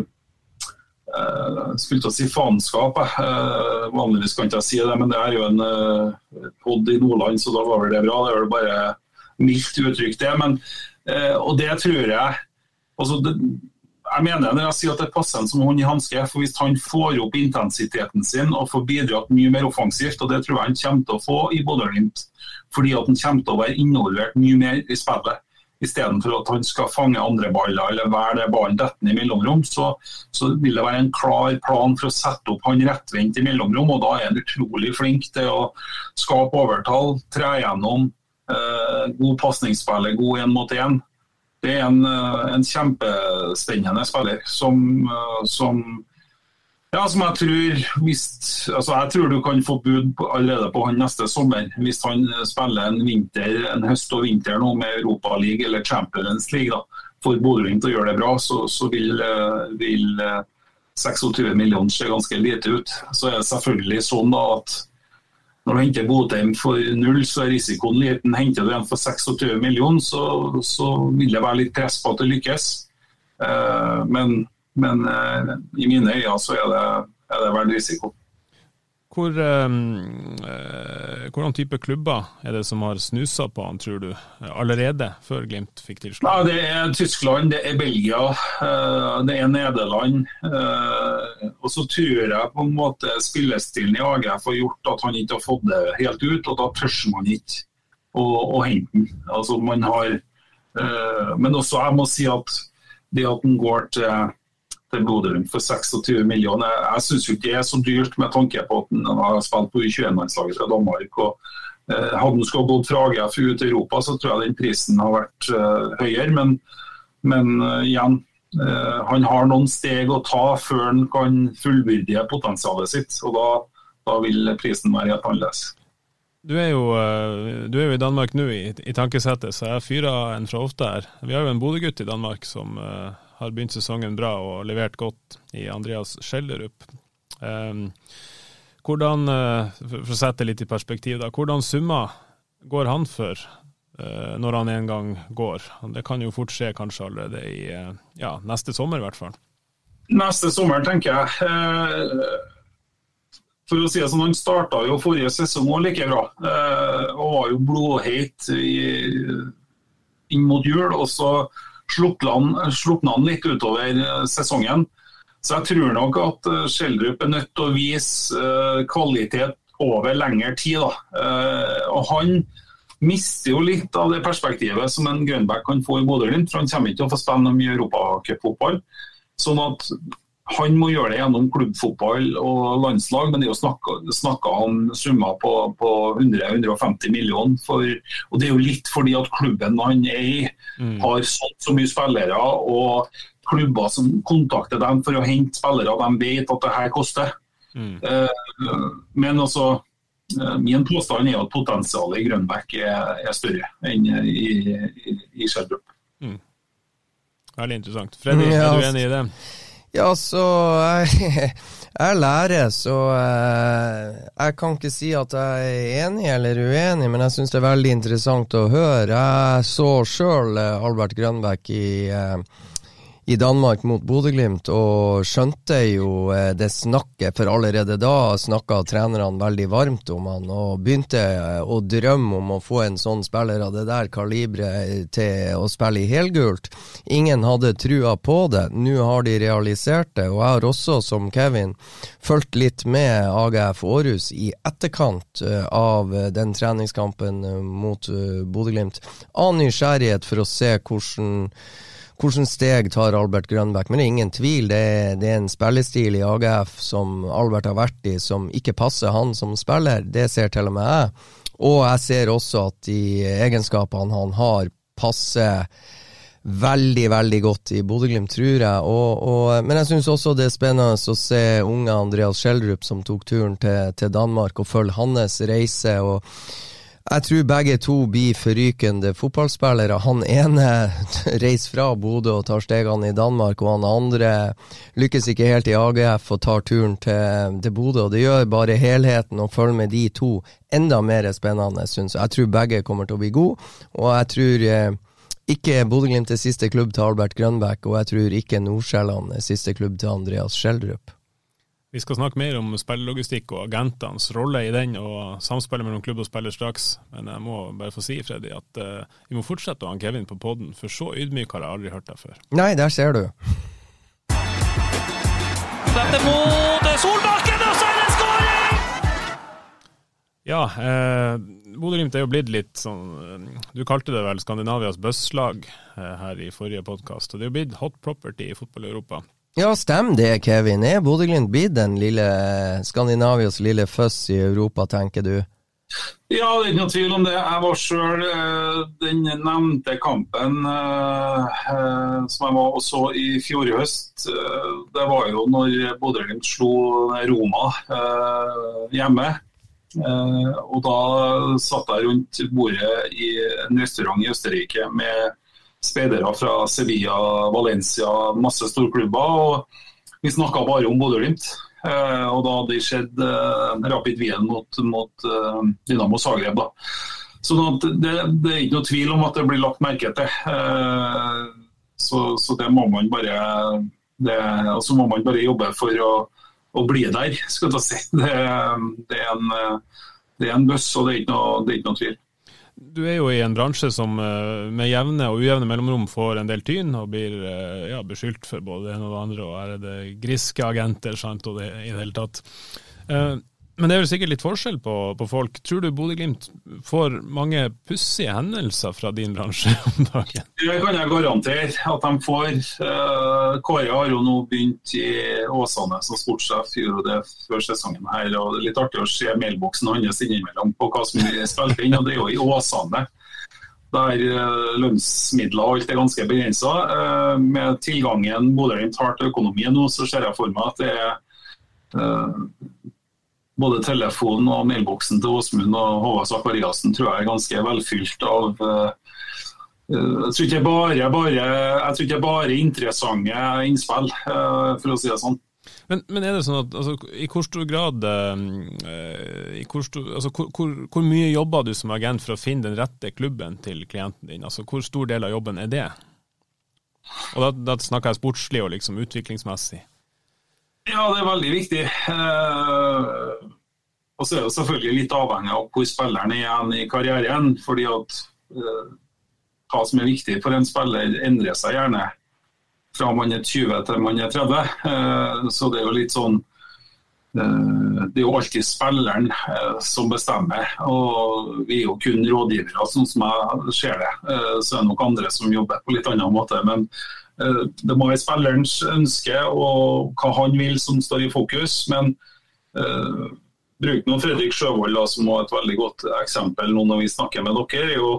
uh, skulle til å si faenskap. Uh, vanligvis kan ikke jeg si det, men det er jo en uh, pod i Nordland, så da var vel det bra. Det er vel bare mildt uttrykk, det. Men, uh, og det tror jeg altså det, jeg mener når jeg sier at det passer en som hånd i hanske. for Hvis han får opp intensiteten sin og får bidratt mye mer offensivt, og det tror jeg han kommer til å få i Bodø-Glimt, fordi at han kommer til å være involvert mye mer i spillet istedenfor at han skal fange andre baller eller være ballen dettende i mellomrom, så, så, vil det være en klar plan for å sette opp han rettvendt i mellomrom. og Da er han utrolig flink til å skape overtall, tre gjennom, eh, god pasningsspiller, god én mot én. Det er en, eh, en kjempespennende spiller som, eh, som ja, som jeg tror hvis, altså jeg tror du kan få bud på, allerede på han neste sommer. Hvis han spiller en vinter, en høst og vinter nå med Europaliga eller Champions League da, for Bodø-Glimt å gjøre det bra, så, så vil, vil, 26 eh, millioner se ganske lite ut. Så er det selvfølgelig sånn da at når du henter Botheim for null, så er risikoen liten. Henter du en for 26 millioner, så, så vil det være litt press på at det lykkes. Uh, men men eh, i mine øyne så er det, er det verdt risiko. Hvor, ehm, eh, hvordan type klubber er det som har snusa på han, tror du, allerede før Glimt fikk tilslag? Ja, det er Tyskland, det er Belgia, eh, det er Nederland. Eh, og så tror jeg på en måte spillestilen i AGF har gjort at han ikke har fått det helt ut, og da tør man ikke å, å hente den. Altså, man har, eh, men også jeg må si at det at han går til til Bodø for 26 millioner. Jeg, jeg syns ikke det er så dyrt med tanke på at han har spilt på U21-landslaget fra Danmark. og eh, Hadde han skulle gått fra AGF ut i Europa, så tror jeg den prisen har vært eh, høyere. Men, men uh, igjen, han har noen steg å ta før han kan fullbyrdige potensialet sitt. og da, da vil prisen være helt annerledes. Du er, jo, eh, du er jo, i Danmark nå, i, i tankesettet, så jeg fyrer en fra ofte her. Vi har jo en Bodø-gutt i Danmark som har begynt sesongen bra og levert godt i Andreas Skjellerup. Um, hvordan, uh, for å sette litt i perspektiv, da, hvordan summer går han for uh, når han en gang går? Det kan jo fort skje kanskje allerede i uh, ja, neste sommer, i hvert fall. Neste sommer, tenker jeg. For å si det sånn, Han starta jo forrige sesong òg like bra, og var jo blodheit inn mot jul. og så slukna han litt utover eh, sesongen. Så jeg tror nok at eh, Schjelderup er nødt til å vise eh, kvalitet over lengre tid. Og han mister jo litt av det perspektivet som en Grønbæk kan få i Bodø-Glimt. For han kommer ikke til å få spille mye europacupfotball. Sånn at han må gjøre det gjennom klubbfotball og landslag, men det er jo snakka om summer på, på 100-150 millioner. For, og Det er jo litt fordi at klubben han er i, mm. har solgt så mye spillere. og klubber som kontakter dem for å hente spillere, de vet at det her koster. Mm. Eh, men altså, eh, min påstand er at potensialet i Grønbæk er, er større enn i, i, i Schjelderup. Mm. Veldig interessant. Freddy, er du enig i det? Ja, så jeg, jeg lærer, så jeg, eh, jeg kan ikke si at jeg er enig eller uenig, men jeg syns det er veldig interessant å høre. Jeg så sjøl eh, Albert Grønbæk i, eh, i Danmark mot Bodø-Glimt, og skjønte jo eh, det snakket, for allerede da snakka trenerne veldig varmt om han, og begynte eh, å drømme om å få en sånn spiller av det der kaliberet til å spille i helgult. Ingen hadde trua på det. Nå har de realisert det, og jeg har også, som Kevin, fulgt litt med AGF Århus i etterkant eh, av den treningskampen mot Bodø-Glimt, av nysgjerrighet for å se hvordan hvordan steg tar Albert Grønbæk? Men det er ingen tvil, det er, det er, en spillestil i AGF som Albert har vært i, som ikke passer han som spiller. Det ser til og med jeg. Og jeg ser også at de egenskapene han har, passer veldig, veldig godt i Bodø-Glimt, tror jeg. Og, og, men jeg syns også det er spennende å se unge Andreas Schjelderup som tok turen til, til Danmark, og følge hans reise. og jeg tror begge to blir forrykende fotballspillere. Han ene reiser fra Bodø og tar stegene i Danmark, og han andre lykkes ikke helt i AGF og tar turen til, til Bodø. Det gjør bare helheten å følge med de to enda mer spennende, syns jeg. Jeg tror begge kommer til å bli gode, og jeg tror eh, ikke Bodø-Glimt er siste klubb til Albert Grønbæk, og jeg tror ikke Nordsjælland er siste klubb til Andreas Schjelderup. Vi skal snakke mer om spillelogistikk og agentenes rolle i den, og samspillet mellom klubb og spiller straks. Men jeg må bare få si, Freddy, at uh, vi må fortsette å ha Kevin på poden, for så ydmyk har jeg aldri hørt deg før. Nei, der ser du. Dette mot Solbakken, og så er det skåring! Ja, eh, Bodø-Glimt er jo blitt litt sånn eh, Du kalte det vel Skandinavias bøsslag eh, her i forrige podkast, og det er jo blitt hot property i fotball-Europa. Ja, stemmer det, Kevin. Er Bodø-Glimt blitt den lille Skandinavias lille føss i Europa, tenker du? Ja, det er ikke noe tvil om det. Jeg var sjøl eh, den nevnte kampen eh, eh, som jeg var og så i fjor høst. Det var jo når Bodø-Glimt slo Roma hjemme. Og da satt jeg rundt bordet i en restaurant i Østerrike med speidere fra Sevilla, Valencia, masse storklubber. og Vi snakka bare om Bodø-Glimt. Eh, og da hadde det skjedd eh, Rapid Wien mot, mot eh, Dynamo Zagreb. da. Så det, det, er ikke noe tvil om at det blir lagt merke til. Eh, så, så, det må man bare det, altså må man bare jobbe for å, å bli der, skal jeg si. Det, det, er en, det er en buss, og det er ikke noe, det er ikke noe tvil. Du er jo i en bransje som eh, med jevne og ujevne mellomrom får en del tyn, og blir eh, ja, beskyldt for både det ene og det andre, og er det griske agenter sant, og det i det hele tatt. Men det er vel sikkert litt forskjell på, på folk. Tror du Bodø-Glimt får mange pussige hendelser fra din bransje om dagen? Det kan jeg garantere at de får. Uh, Kåre har jo nå begynt i Åsane som sportssjef, gjorde det før sesongen her. og Det er litt artig å se mailboksen hans innimellom på hva som blir spilt inn. og Det er jo i Åsane der uh, lønnsmidler og alt er ganske begrensa. Uh, med tilgangen Bodø-Glimt har til økonomien nå, så ser jeg for meg at det er både telefonen og mailboksen til Åsmund og Håvard Sakariassen tror jeg er ganske velfylt av uh, jeg tror ikke bare, bare, jeg tror ikke bare interessante innspill, uh, for å si det sånn. Men, men, er det sånn at altså, i hvor stor grad uh, hvor, stor, altså, hvor, hvor, hvor, mye jobber du som agent for å finne den rette klubben til klienten din? Altså, hvor stor del av jobben er det? Og Da, da snakker jeg sportslig og liksom utviklingsmessig. Ja, det er veldig viktig. Eh, og så er det selvfølgelig litt avhengig av hvor spilleren er igjen i karrieren. fordi at eh, hva som er viktig for en spiller, endrer seg gjerne fra man er 20 til man er 30. Eh, så det er jo litt sånn det er jo alltid spilleren eh, som bestemmer, og vi er jo kun rådgivere, sånn som jeg ser det. Eh, så er det nok andre som jobber på litt annen måte. Men Eh, det må være spillerens ønske og hva han vil som står i fokus. Men uh, bruk nå Fredrik Sjøvold som var et veldig godt eksempel nå når vi snakker med dere. Jo,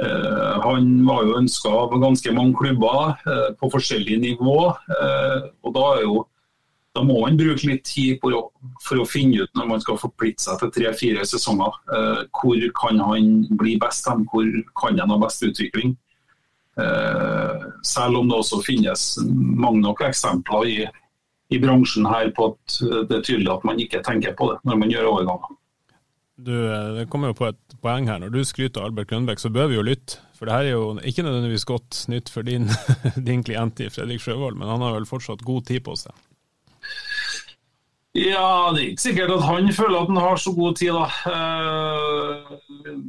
uh, han var jo ønska av ganske mange klubber uh, på forskjellig nivå. og da, er jo, da må man bruke litt tid å, for å finne ut når man skal forplikte seg til tre-fire sesonger. hvor kan han bli best, hvor kan han ha best utvikling. Eh, selv om det også finnes mange nok eksempler i, i bransjen her på at det er tydelig at man ikke tenker på det når man gjør overganger. Du, Det kommer jo på et poeng her. Når du skryter av Albert Grønbæk, så bør vi jo lytte. For det her er jo ikke nødvendigvis godt nytt for din, din klient i Fredrik Sjøvold, men han har vel fortsatt god tid på seg? Ja, det er ikke sikkert at han føler at han har så god tid, da. Eh,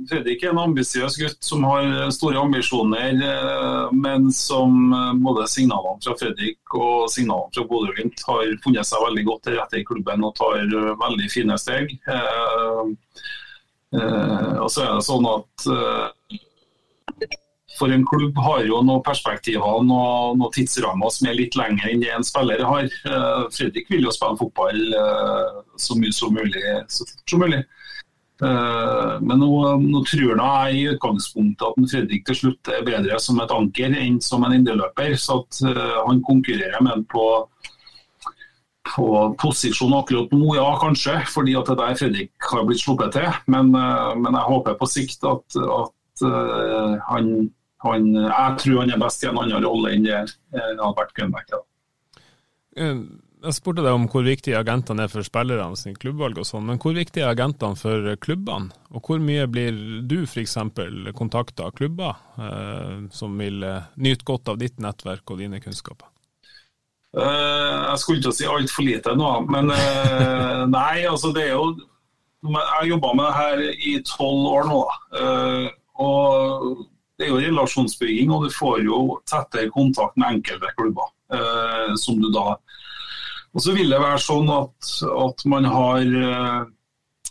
Fredrik er en ambisiøs gutt som har store ambisjoner, eh, men som eh, både signalene fra Fredrik og signalene fra Bodø-Glimt har funnet seg veldig godt til rette i klubben og tar veldig fine steg. Og så er det sånn at for en klubb har jo noen perspektiver og noen tidsrammer som er litt lengre enn det en spiller har. Uh, Fredrik vil jo spille fotball uh, så mye som mulig, så fort som mulig. Uh, men nå, nå tror jeg i utgangspunktet at Fredrik til slutt er bedre som et anker enn som en indreløper. Så at han konkurrerer med ham på, på posisjon akkurat nå, ja kanskje, fordi at det der Fredrik har blitt sluppet til. Men, men jeg håper på sikt at, at han han, jeg tror han er best i en annen rolle enn det eh, Albert Grønbæk er. Eh, jeg spurte deg om hvor viktig agentene er for spillerne sin klubbvalg og sånn, men hvor viktig er agentene for klubbene? Og hvor mye blir du f.eks. kontakta av klubber eh, som vil eh, nyte godt av ditt nettverk og dine kunnskaper? Uh, jeg skulle ikke si altfor lite nå, men uh, nei, altså det er jo Jeg har jobba med det her i tolv år nå. og det er jo relasjonsbygging, og du får jo tettere kontakt med enkelte klubber. Eh, som du da Og så vil det være sånn at, at man har eh,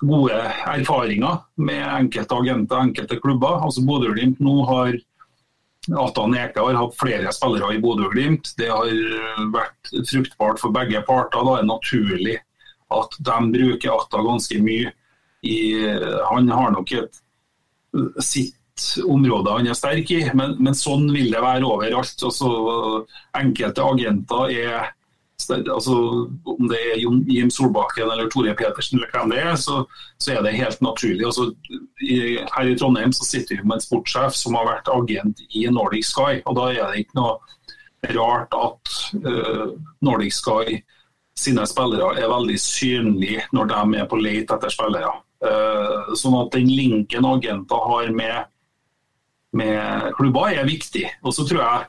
gode erfaringer med enkelte agenter og enkelte klubber. Altså Bodø-Glimt nå har Atan Eke har hatt flere spillere i Bodø-Glimt. Det har vært fruktbart for begge parter. Da er det naturlig at de bruker Atta ganske mye. I, han har nok et sitt område han er sterk i, men, men sånn vil det være overalt. Altså, enkelte agenter er altså, Om det er Jim Solbakken eller Tore Petersen eller hvem det er, så, så er det helt naturlig. Altså, i, her i Trondheim så sitter vi med en sportssjef som har vært agent i Nordic Sky. og Da er det ikke noe rart at uh, Nordic Sky sine spillere er veldig synlige når de er på leit etter spillere. Uh, sånn at den linken agenter har med med klubber er viktig. Og så tror jeg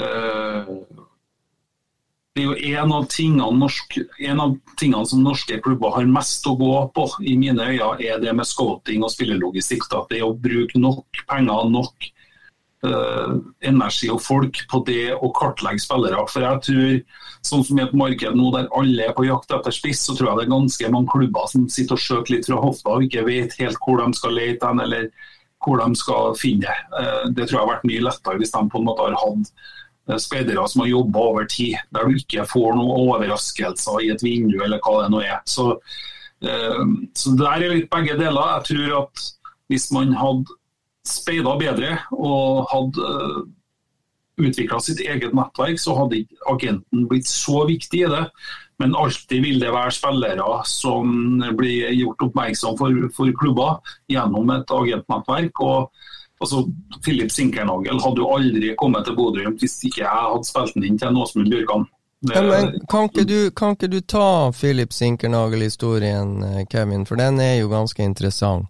uh, det er jo en av, tingene norsk, en av tingene som norske klubber har mest å gå på, i mine øyne, er det med scouting og spillelogistikk. Da. Det er å bruke nok penger, nok uh, energi og folk på det å kartlegge spillere. For jeg tror, sånn som i et marked nå der alle er på jakt etter spiss, så tror jeg det er ganske mange klubber som sitter og skjøter litt fra hofta og ikke vet helt hvor de skal lete hen. eller hvor de skal finne det. Eh, det tror jeg har vært mye lettere hvis de på en måte har hatt eh, speidere som har jobba over tid, der du ikke får noen overraskelser i et vindu eller hva det nå er. Så, eh, så der er litt begge deler. Jeg tror at hvis man hadde speida bedre og hadde utvikla sitt eget nettverk, så hadde ikke agenten blitt så viktig i det. Men alltid vil det være spillere som blir gjort oppmerksom for, for klubber gjennom et agentnettverk. og altså, Philip Sinkernagel hadde jo aldri kommet til Bodø hvis ikke jeg hadde spilt den inn til Åsmund Bjørkan. Ja, men kan ikke, du, kan ikke du ta Philip Sinkernagel-historien, eh, Kevin, for den er jo ganske interessant?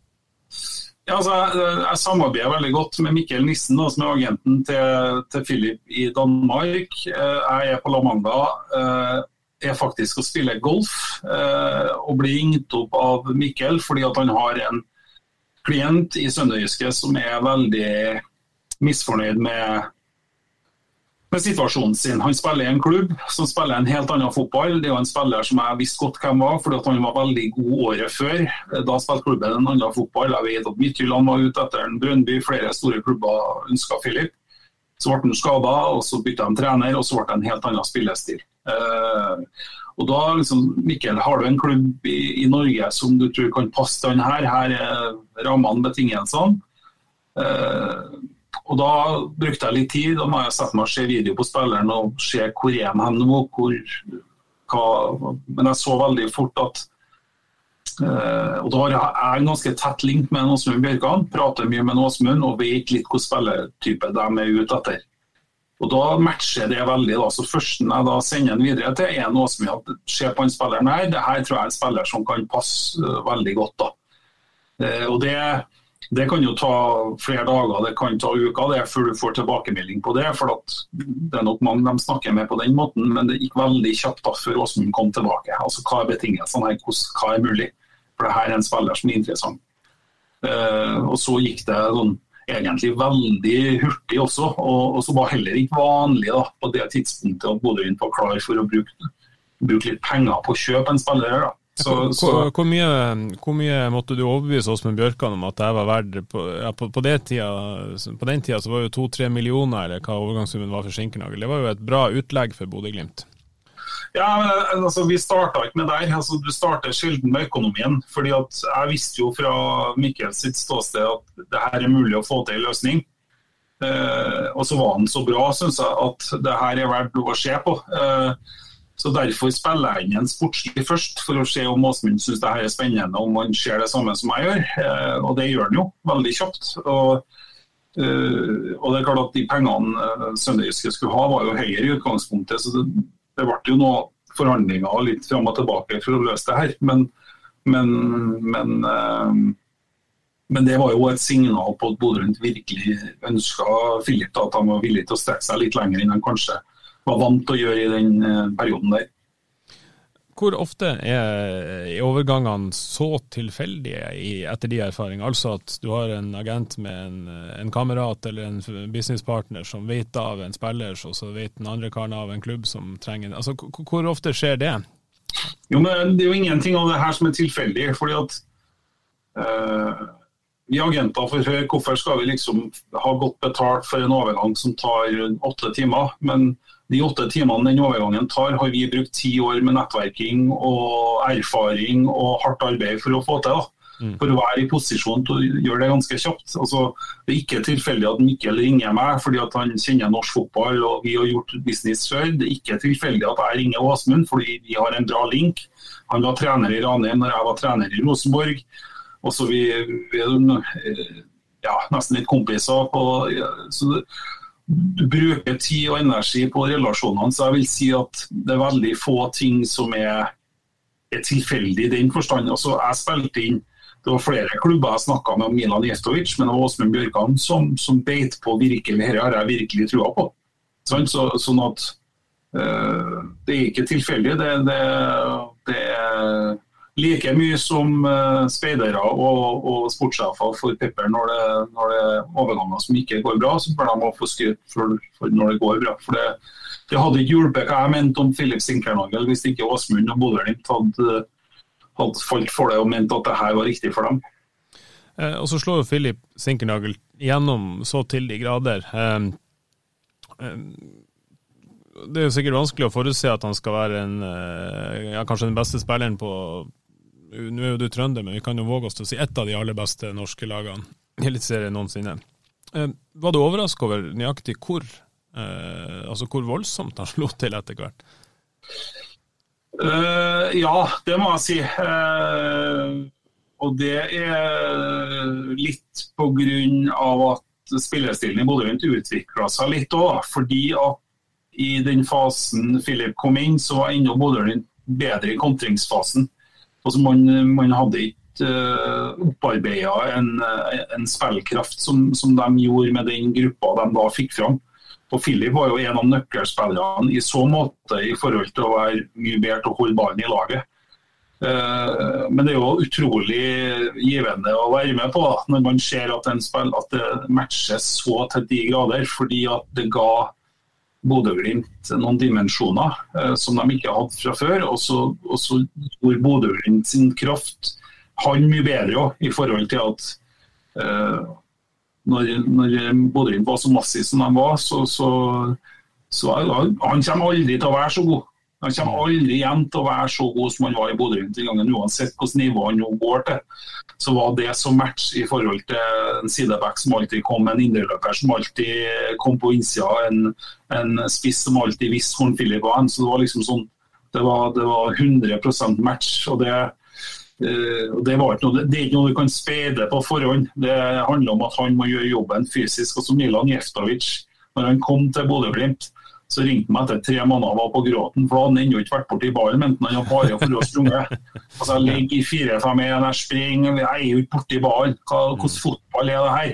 Ja, altså, jeg, jeg, samarbeider veldig godt med Mikkel Nissen, da, som er agenten til, til Philip i Danmark. Eh, jeg er på La Manga eh, er faktisk å spille golf eh, og bli ringt opp av Mikkel fordi at han har en klient i Sønderjyske som er veldig misfornøyd med, med, situasjonen sin. Han spiller i en klubb som spiller en helt annen fotball. Det er jo en spiller som jeg visste godt hvem var, fordi han var veldig god året før. Da spilte klubben en annen fotball. Jeg vet at Midtjylland var ute etter en Brønnby, flere store klubber ønska Filip. Så ble han skada, så bytta de trener, og så ble det en helt annen spillestil. Uh, og da liksom, Mikkel, Har du en klubb i, i, Norge som du tror kan passe til her? Her er rammene, betingelsene. Uh, og Da brukte jeg litt tid. Da må jeg sette meg og se video på spilleren og se hvor er han nå. Hvor, hva, men jeg så veldig fort at uh, og Da har jeg en ganske tett link med Åsmund Bjørkan. Prater mye med Åsmund og vet litt hvilken spillertype de er ute etter. Og Da matcher det veldig. da, så Først når jeg da sender den videre til en Åsmund at se på han spilleren her, det her tror jeg er en spiller som kan passe uh, veldig godt. da. Eh, og det, det kan jo ta flere dager, det kan ta uker det før du får tilbakemelding på det. for Det er nok mange de snakker med på den måten, men det gikk veldig kjapt da før Åsmund kom tilbake. Altså Hva er betingelsene her, hva er mulig? For det her er en spiller som er interessant. og så gikk det sånn egentlig veldig hurtig også. Og, og så var heller ikke vanlig da, på det tidspunktet at Bodø var klar for å bruke, bruke, litt penger på å kjøpe en spiller. da. Så, hvor, hvor, mye, hvor, mye, måtte du overbevise Åsmund Bjørkan om at det var verdt på, ja, på, på, tida, på, den tida så var jo to-tre millioner, eller hva overgangssummen var for Skinkernagel. Det var jo et bra utlegg for Bodø-Glimt. Ja, men eh, altså, Vi starta ikke med der. Altså, du starter sjelden med økonomien. fordi at Jeg visste jo fra Mikkel sitt ståsted at det her er mulig å få til en løsning. Eh, og så var han så bra, syns jeg, at det her er verdt å se på. Eh, så Derfor spiller jeg inn en sportslig først, for å se om Åsmund syns det her er spennende, om han ser det samme som jeg gjør. Eh, og det gjør han jo, veldig kjapt. Og, eh, og det er klart at De pengene uh, Sønderjyske skulle ha, var jo høyere i utgangspunktet. så det det ble jo noen forhandlinger litt fram og tilbake for å løse det her. Men, men, men, uh, men det var jo et signal på at Bodø Glimt virkelig ønska Filip at han var villig til å strekke seg litt lenger enn han kanskje var vant til å gjøre i den uh, perioden der. Hvor ofte er overgangene så tilfeldige i, etter de erfaringene? Altså at du har en agent med en, en kamerat eller en businesspartner som vet av en spiller, og så vet den andre karen av en klubb som trenger en altså, Hvor ofte skjer det? Jo, men Det er jo ingenting av det her som er tilfeldig. fordi at uh, Vi agenter får høre hvorfor skal vi liksom ha godt betalt for en overgang som tar åtte timer. men de åtte timene den overgangen tar, har vi brukt ti år med nettverking og erfaring og hardt arbeid for å få til. Mm. For å være i posisjon til å gjøre det ganske kjapt. Altså, det er ikke tilfeldig at Mikkel ringer meg fordi han kjenner norsk fotball og vi har gjort business før. Det er ikke tilfeldig at jeg ringer Åsmund fordi vi har en bra link. Han var trener i Ranheim når jeg var trener i Rosenborg. Og så vi, vi er ja, nesten litt kompiser. På, så det, bruker tid og energi på relasjonene, så jeg vil si at det er veldig få ting som er, er tilfeldig i den forstand. Altså, jeg spilte inn det var flere klubber jeg snakka med om Milan Jestovic, men det var Åsmund Bjørkan som, som, beit på virkelig. Dette har jeg virkelig trua på. Så, sånn at øh, Det er ikke tilfeldig. Det, det, det er like mye som uh, speidere og, og sportssjefer for Pepper når det, når det er overganger som ikke går bra, så bør de få skryt for, for, når det går bra. For det, det hadde ikke hjulpet hva jeg mente om Philip Sinkernagel hvis ikke Åsmund og Bodø-Glimt hadde, hadde, falt for det og ment at det her var riktig for dem. Eh, og så slår jo Philip Sinkernagel gjennom så til de grader. Eh, eh, det er jo sikkert vanskelig å forutse at han skal være en, eh, ja, kanskje den beste spilleren på nå er jo du trønder, men vi kan jo våge oss til å si ett av de aller beste norske lagene i Eliteserien noensinne. Eh, var du overrasket over nøyaktig hvor, eh, altså hvor voldsomt han slo til etter hvert? Uh, ja, det må jeg si. Uh, og det er litt pga. at spillestilen i Bodø-Glimt utvikla seg litt òg. Fordi at i den fasen Philip kom inn, så var ennå Bodø-Glimt bedre i kontringsfasen. Altså man, man hadde ikke uh, eh, opparbeida en, en spillkraft som, som, de gjorde med den gruppa de da fikk fram. Og Philip var jo en av nøkkelspillerne i så måte i forhold til å være mye bedre til å holde ballen i laget. Uh, men det er jo utrolig givende å være med på når man ser at, spill, at det matches så til de grader. Fordi at det ga Bodø-Glimt noen dimensjoner eh, som de ikke hadde fra før. Og så, og så gjorde Bodø-Glimt sin kraft han mye bedre også, i forhold til at eh, når, når Bodø-Glimt var så massiv som de var, så, så, så han kommer aldri til å være så god. Han kommer aldri igjen til å være så god som han var i Bodø den gangen, uansett hvilket nivå han nå går til. Så var det som match i forhold til en sideback som alltid kom, en indreløper som alltid kom på innsida, en, en spiss som alltid visste hvor Filip var. Så det var liksom sånn det var, det var 100% match. og det Uh, det, noe, det, er ikke noe du kan spede på forhånd. Det handler om at han må gjøre jobben fysisk. Og som Milan Jeftovic, når han kom til Bodø-Glimt, Så ringte han etter tre måneder og var på gråten, for da hadde han ennå ikke vært borti ballen. Mente han hadde bare for å sprunge. Altså, jeg ligger i 4-5-1, jeg springer, jeg er jo ikke borti ballen. Hvordan fotball er det her?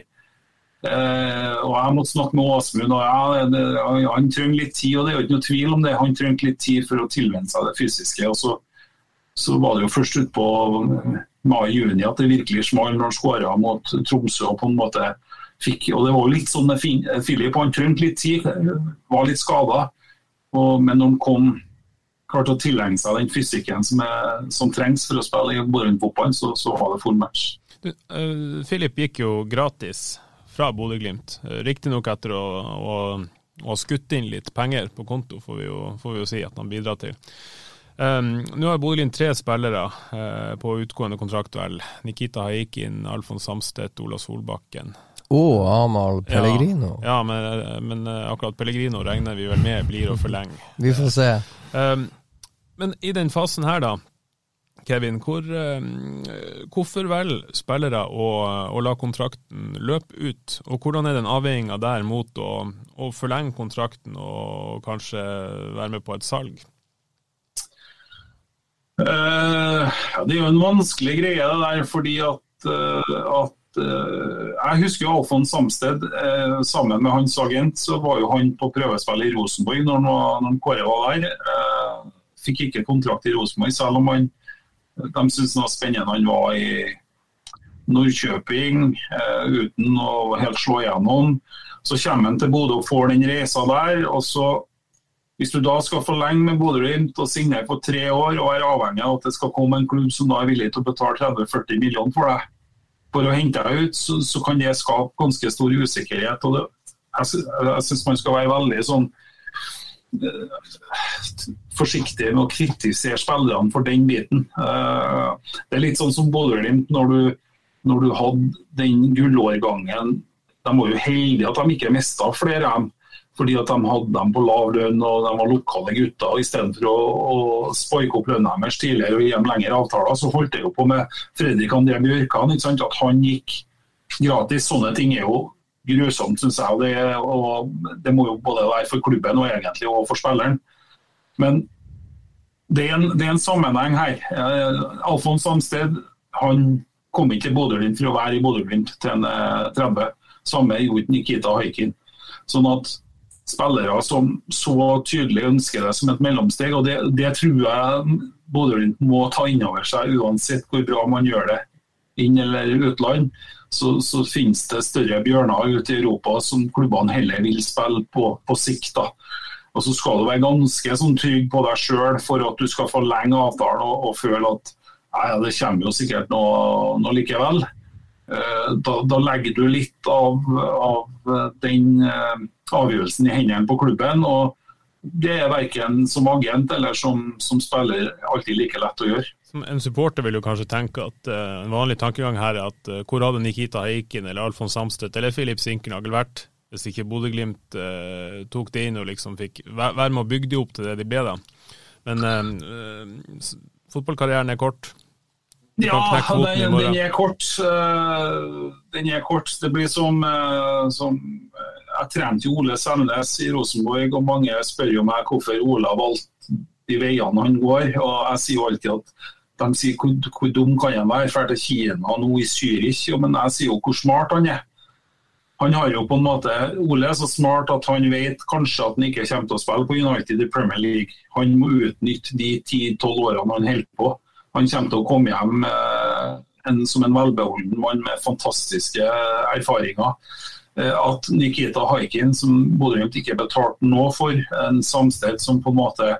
Eh, og Jeg måtte snakke med Åsmund, og ja, det, han trenger litt tid. og det er jo ikke noe tvil om det. Han trengte litt tid for å tilvenne seg det fysiske. og så, så var det jo først utpå mai-juni at det virkelig smalt når han skåra mot Tromsø. og på en måte fikk, og det var litt sånn med Filip, han trengte litt tid, var litt skada. Men når han kom klarte å tilegne seg den fysikken som, er, som trengs for å spille i Bodø-fotball, så, så, var det full match. Du, uh, Filip gikk jo gratis fra Bodø-Glimt, riktignok etter å, å, å skutt inn litt penger på konto, får vi jo, får vi jo si at han bidrar til. Um, nå har Bodø-Glimt tre spillere uh, på utgående kontrakt. Nikita Haikin, Alfons Samstedt, Ola Solbakken. Og Amahl Pellegrino. Ja, ja men, men, akkurat Pellegrino regner vi vel med blir å forlenge. Vi får se. Um, men i den fasen her, da, Kevin, hvor, um, hvorfor velger spillere å, å, la kontrakten løpe ut? Og hvordan er den avveininga der mot å, å, forlenge kontrakten og kanskje være med på et salg? Uh, ja, det er jo en vanskelig greie det der, fordi at, uh, at Eh, jeg husker Alfons Samsted. Eh, sammen med hans agent så var jo han på prøvespill i Rosenborg når, når Kåre var der. Eh, fikk ikke kontrakt i Rosenborg, selv om han, de syntes det var spennende han var i Nordkjøping uten å helt slå igjennom. Så kommer han til Bodø og får den reisa der. og så hvis du da skal forlenge med Bodø-Glimt og signere på tre år og er avhengig av at det skal komme en klubb som da er villig til å betale 30-40 millioner for deg, for å hente deg ut, så, så, kan det skape ganske stor usikkerhet. og det, Jeg, jeg syns man skal være veldig sånn uh, forsiktig med å kritisere spillerne for den biten. Uh, det er litt sånn som Bodø-Glimt når, når, du hadde den gullårgangen. De var jo heldige at de ikke mista flere av dem fordi at de hadde dem på lav lønn og de var lokale gutter. Istedenfor å, å spike opp lønna deres tidligere og gi dem lengre avtaler, så holdt det jo på med Fredrik André Bjørkan. At han gikk gratis. Sånne ting er jo grusomt, syns jeg. Og det, og det, må jo både være for klubben og egentlig og for spilleren. Men det er en, det er en sammenheng her. Eh, Alfons Samsted han kom ikke til Bodø-Glimt for å være i Bodø-Glimt til en 30. Samme gjorde Nikita Haikin. Sånn at spillere som så tydelig ønsker det som et mellomsteg. og Det, det tror jeg Bodø-Glimt må ta inn over seg, uansett hvor bra man gjør det inn- eller utland. Så, så, finnes det større bjørner ute i Europa som klubbene heller vil spille på, på sikt. da. Og Så skal du være ganske sånn, trygg på deg sjøl for at du skal forlenge avtalen og, og føle at nei, det kommer jo sikkert noe, noe likevel. Eh, da, da, legger du litt av, av den eh, avgjørelsen i hendene på klubben. og Det er verken som agent eller som, som, spiller alltid like lett å gjøre. En supporter vil jo kanskje tenke at uh, en vanlig tankegang her er at uh, hvor hadde Nikita Heikin eller Alfons Samstedt eller Filip Sinkernagel vært hvis ikke Bodø-Glimt uh, tok det inn og liksom fikk være med å bygge det opp til det de ble da. Men fotballkarrieren er kort. Ja, den, den, er kort. Den er kort. Det blir som, som Jeg trente jo Ole Selnes i Rosenborg, og mange spør jo meg hvorfor Ola valgte de veiene han går. og Jeg sier jo alltid at de sier hvor, hvor dum kan han være, drar til Kina nå i Zürich. Men jeg sier jo hvor smart han er. Han har jo på en måte, Ole er så smart at han vet kanskje at han ikke kommer til å spille på United i Premier League. Han må utnytte de 10-12 årene han holder på. Han kommer til å komme hjem en, som en velbeholden mann med fantastiske erfaringer. Eh, at Nikita Haikin, som Bodø-Glimt ikke betalte noe for, en samsted som på en måte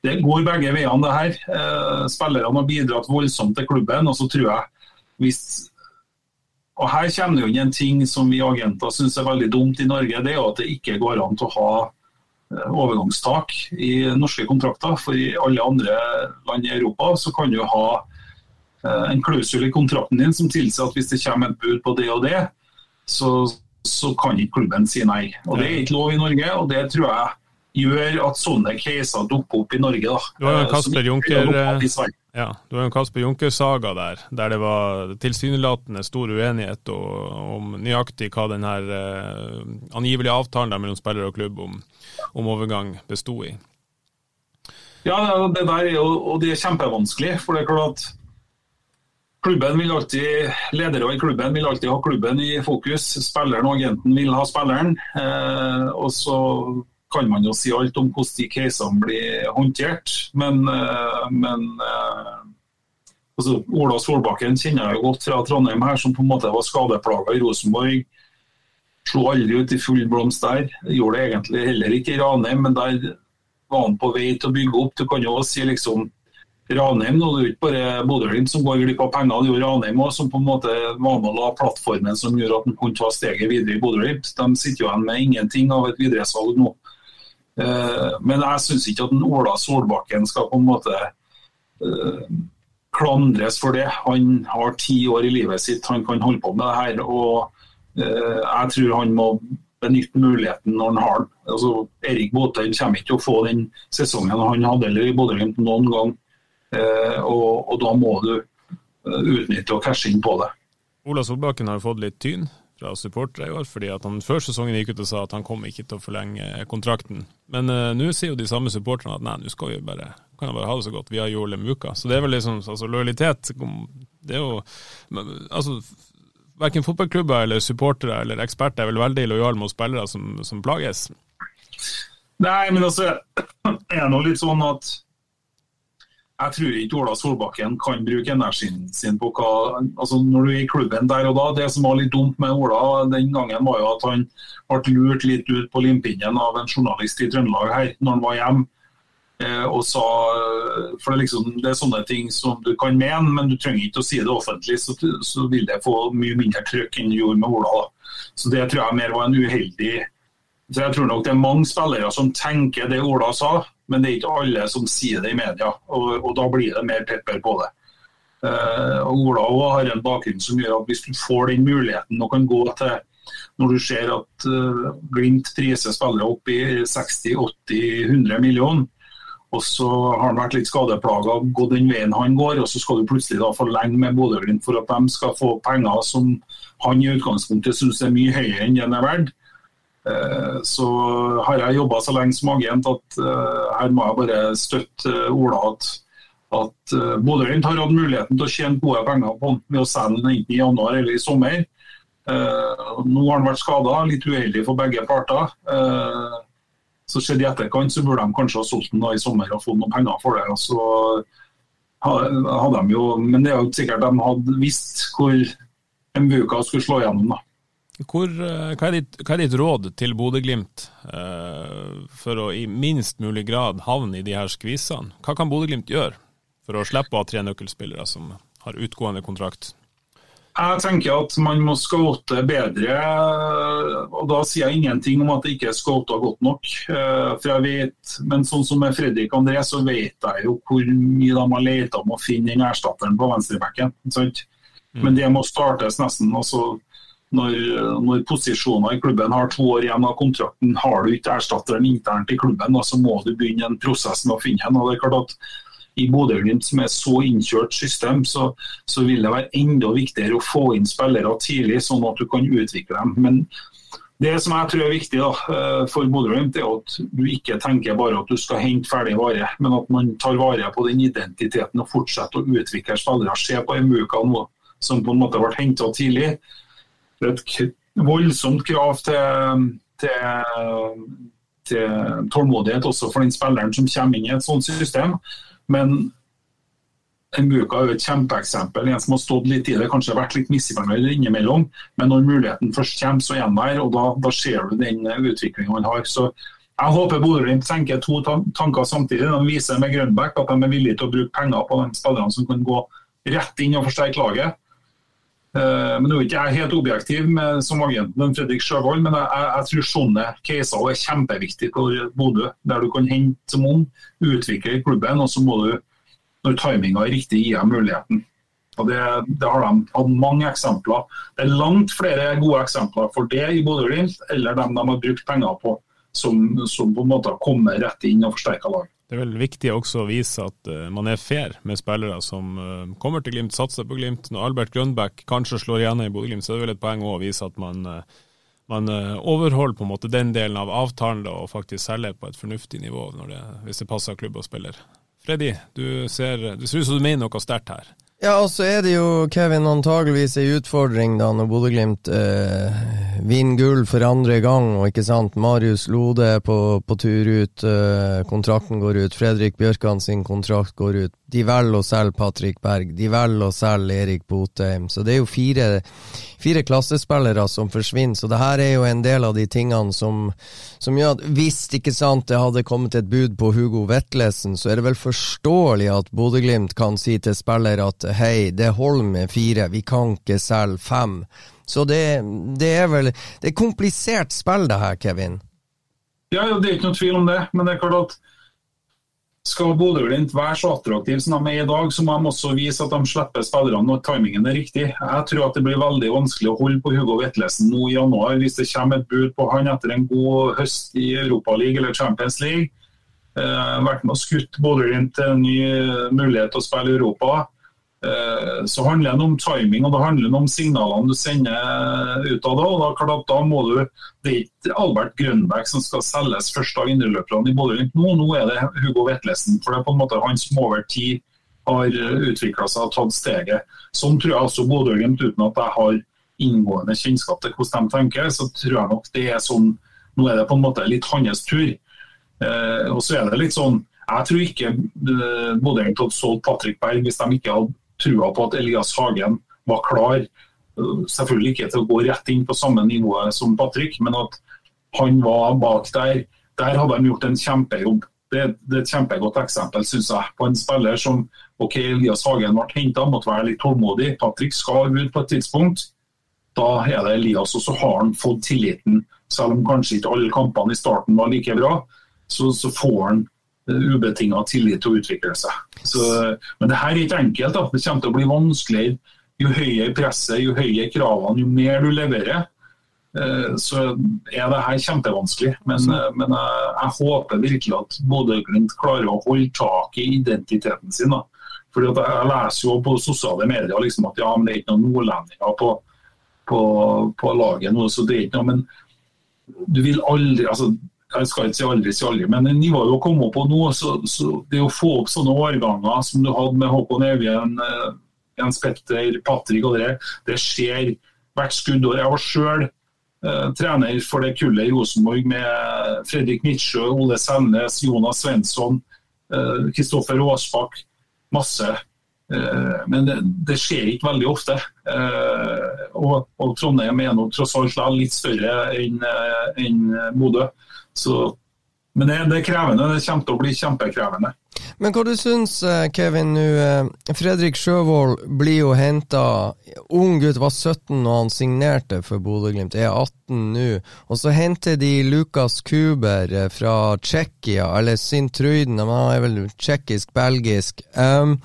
Det går begge veiene, det her. Eh, spillerne har bidratt voldsomt til klubben. og så tror jeg hvis og Her kommer det inn en ting som vi agenter syns er veldig dumt i Norge. Det er at det ikke går an til å ha Eh, overgangstak i norske kontrakter. For i alle andre land i Europa så kan du ha en klausul i kontrakten din som tilsier at hvis det kommer et bud på det og det, så, så kan ikke klubben si nei. Og Det er ikke lov i Norge, og det tror jeg gjør at sånne caser dukker opp i Norge. da. Ja, Kasper Junker, Ja, du har jo Kasper Junker-saga der, der det var tilsynelatende stor uenighet om nøyaktig hva den her uh, angivelige avtalen der mellom spiller og klubb om, om overgang besto i. Ja, det der er jo, og det er kjempevanskelig. For det er klart at klubben vil alltid, ledere i klubben vil alltid ha klubben i fokus. Spilleren og agenten vil ha spilleren. Eh, og så kan man jo si alt om hvordan de casene blir håndtert. Men, eh, men eh, altså, Ola Solbakken kjenner jeg godt fra Trondheim, her, som på en måte var skadeplaga i Rosenborg. Slo aldri ut i full blomst der. Gjorde det egentlig heller ikke i Ranheim, men der var han på vei til å bygge opp. Du kan jo si liksom Ranheim nå, det er ikke bare Bodø-Glimt som går glipp av penger, det er jo Ranheim også, som på en måte var med å la plattformen som gjør at han kunne ta steget videre i Bodø-Glimt. De sitter jo igjen med ingenting av et videresalg nå. Eh, men jeg syns ikke at Ola Solbakken skal på en måte uh, klandres for det. Han har ti år i livet sitt, han kan holde på med det her. og uh, Jeg tror han må benytte muligheten når han har den. Altså, Erik Botheim kommer ikke til å få den sesongen han hadde eller i Bodø-Glimt noen gang. Uh, og, og, da må du utnytte og cashe inn på det. Ola Solbakken har fått litt tyn fra supportere i år, fordi at han før sesongen gikk ut og sa at han kom ikke til å forlenge kontrakten. Men uh, nå sier jo de samme supporterne at nei, nå skal vi bare kan jo bare ha det så godt, vi har Joel Muka. Så det er vel liksom altså lojalitet Det er jo altså Verken fotballklubber eller supportere eller eksperter er vel veldig lojale mot spillere som, som plages? Nei, men altså, er det nå litt sånn at jeg tror ikke Ola Solbakken kan bruke energien sin på hva altså Når du er i klubben der og da, det som var litt dumt med Ola den gangen, var jo at han ble lurt litt ut på limpinnen av en journalist i Trøndelag her når han var hjemme. Eh, og sa, for det er, liksom, det er sånne ting som du kan mene, men du trenger ikke å si det offentlig, så, så vil det få mye mindre trykk enn du gjorde med Ola. Da. Så Det tror jeg mer var en uheldig så Jeg tror nok det er mange spillere som tenker det Ola sa, men det er ikke alle som sier det i media. Og, og da blir det mer pepper på det. Uh, Ola har en bakgrunn som gjør at hvis du får den muligheten og kan gå til når du ser at uh, Glimt priser spillere opp i 60-80-100 millioner, og så har han vært litt skadeplaga, gått den veien han går, og så skal du plutselig da forlenge med Bodø-Glimt for at de skal få penger som han i utgangspunktet syns er mye høyere enn den er verdt. Eh, så har jeg jobba så lenge som agent at eh, her må jeg bare støtte eh, Ola at, at Bodø-Glimt har hatt muligheten til å tjene gode penger på ved å selge den enten i januar eller i sommer. Nå har han vært skada, litt uheldig for begge parter. Så skjedde i etterkant så burde de kanskje ha solgt den i sommer og fått noen penger for det. så hadde de jo, Men det er jo sikkert de hadde visst hvor Mbuka skulle slå gjennom. da. Hvor, eh, hva, er ditt, hva, er ditt, råd til Bodø-Glimt uh, for å i minst mulig grad havne i de her skvisene? Hva kan Bodø-Glimt gjøre for å slippe å ha tre nøkkelspillere som har utgående kontrakt? Jeg tenker at man må scoute bedre, og da sier jeg ingenting om at det ikke er scouta godt nok. Eh, for jeg vet, Men sånn som med Fredrik André, så vet jeg jo hvor mye de har leita om å finne den erstatteren på venstrebacken. Mm. Men det må startes nesten. altså når, når, posisjoner i klubben har to år igjen av kontrakten, har du ikke erstatteren internt i klubben, så må du begynne en prosess med å finne en. Og det er klart at I Bodø-Glimt, som er så innkjørt system, så, så, vil det være enda viktigere å få inn spillere tidlig, sånn at du kan utvikle dem. Men det som jeg tror er viktig da, eh, for Bodø-Glimt, er at du ikke tenker bare at du skal hente ferdig vare, men at man tar vare på den identiteten og fortsetter å utvikle spillere. Se på Emuka nå, som på en måte ble henta tidlig et voldsomt krav til, til, til, tålmodighet også for den spilleren som kommer inn i et sånt system. Men Mbuka er jo et kjempeeksempel. En som har stått litt i det, kanskje vært litt misfornøyd innimellom. Men når muligheten først kommer, så er han der, og da, da ser du den utviklinga han har. Så jeg håper Bodø-Glimt tenker to tanker samtidig. De viser med Grønbæk at de er villige til å bruke penger på de spillerne som kan gå rett inn og forsterke laget. Eh, men Nå er ikke jeg helt objektiv med, som agenten Fredrik Sjøvold, men jeg, jeg, tror sånne caser er kjempeviktig for Bodø. Der du kan hente ung, utvikle klubben, og så må du, når timinga er riktig, gi dem muligheten. Og det, det, har de hatt mange eksempler. Det er langt flere gode eksempler for det i Bodø-Glimt, eller dem de har brukt penger på, som, som, på en måte har kommet rett inn og forsterka lag. Det er vel viktig også å vise at uh, man er fair med spillere som uh, kommer til Glimt, satser på Glimt. Når Albert Grønbæk kanskje slår igjen i Bodø-Glimt, så er det vel et poeng å vise at man, uh, man overholder på en måte den delen av avtalen da, og faktisk selger på et fornuftig nivå det, hvis det passer klubb og spiller. Freddy, du ser, det ser ut som du mener noe sterkt her. Ja, og så er det jo, Kevin, antageligvis ei utfordring da når Bodø-Glimt eh, vinner gull for andre gang, og ikke sant, Marius Lode på, på tur ut, eh, kontrakten går ut, Fredrik Bjørkan sin kontrakt går ut, de velger å selge Patrick Berg, de velger å selge Erik Botheim. Så det er jo fire, fire, klassespillere som forsvinner. Så det her er jo en del av de tingene som, som gjør at hvis ikke sant det hadde kommet et bud på Hugo Vetlesen, så er det vel forståelig at Bodø-Glimt kan si til spiller at hei, det holder med fire, vi kan ikke selge fem. Så det, det er vel Det er komplisert spill, det her, Kevin. Ja, det er ikke noe tvil om det. Men det er klart at skal Bodø-Glimt være så attraktive som de er i dag, så må de også vise at de slipper spillerne når timingen er riktig. Jeg tror at det blir veldig vanskelig å holde på Hugo Vetlesen nå i januar hvis det kommer et bud på han etter en god høst i Europaligaen eller Champions League. Eh, vært med og skutt Bodø-Glimt til en ny mulighet til å spille i Europa. Eh, så handler det om timing og det handler om signalene du sender ut av det. og da, da må du, Det er ikke Albert Grønbæk som skal selges først av indreløperne i Bodø nå, nå er det Hugo Vetlesen. For det er på en måte han som over tid har utvikla seg og tatt steget. Sånn tror jeg også Bodø-Glimt, uten at jeg har inngående kjennskap til hvordan de tenker, så tror jeg nok det er sånn Nå er det på en måte litt hans tur. Eh, og så er det litt sånn jeg tror ikke eh, Bodø-Glimt hadde solgt Patrick Berg hvis de ikke hadde trua på at Elias Hagen var klar. Selvfølgelig ikke til å gå rett inn på samme nivå som Patrick, men at han var bak der. Der hadde de gjort en kjempejobb. Det, det er et kjempegodt eksempel synes jeg, på en spiller som ok, Elias Hagen ble henta, måtte være litt tålmodig. Patrick skal ut på et tidspunkt. Da er det Elias, og så har han fått tilliten. Selv om kanskje ikke alle kampene i starten var like bra, så, så får han ubetinga tillit til å utvikle seg. Så, men det her er ikke enkelt. Da. Det kommer til å bli vanskeligere. Jo høyere presset, jo høyere kravene, jo mer du leverer. Eh, så er det her kjempevanskelig. Men, eh, men jeg, jeg, håper virkelig at Bodø-Glimt klarer å holde tak i identiteten sin. Da. Fordi Jeg leser jo på sosiale medier liksom at ja, men det er ikke noen nordlendinger på, på, på laget nå. så det er ikke noe, men du vil aldri, altså jeg skal ikke si aldri si aldri, men nivået å komme opp på nå, så, så det å få opp sånne årganger som du hadde med Håkon Evjen, eh, Jens Petter, Patrick og det, det skjer hvert skuddår. Jeg var sjøl eh, trener for det kullet i Rosenborg med Fredrik Midtsjø, Ole Selnes, Jonas Svensson, Kristoffer eh, Aasbakk. Masse. Eh, men det, det, skjer ikke veldig ofte. Eh, og, og Trondheim er nå tross alt litt større enn en Bodø. Så, men det, det, er krevende. Det kommer til å bli kjempekrevende. Men hva du syns eh, Kevin, nå? Eh, Fredrik Sjøvold blir jo henta Ung gutt var 17 når han signerte for Bodø-Glimt, er 18 nå. Og så henter de Lukas Kuber eh, fra Tsjekkia, eller Sintruiden, han er vel tsjekkisk-belgisk. Um,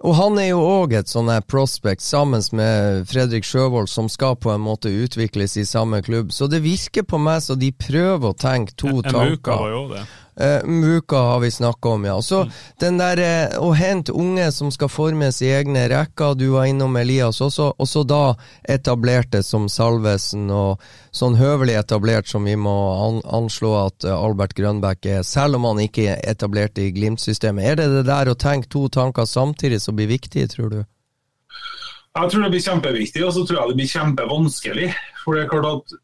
og han er jo òg et sånn prospect, sammen med Fredrik Sjøvold, som skal på en måte utvikles i samme klubb. Så det virker på meg som de prøver å tenke to tanker. Muka var jo det. Uh, Muka har vi snakka om, ja. Så mm. den der uh, å hente unge som skal formes i egne rekker, du var innom Elias også, og så da etablerte som Salvesen, og sånn høvelig etablert som vi må an anslå at uh, Albert Grønbæk er, selv om han ikke er etablert i Glimt-systemet. Er det det der å tenke to tanker samtidig som blir viktig, tror du? Jeg tror det blir kjempeviktig, og så tror jeg det blir kjempevanskelig. For det er klart at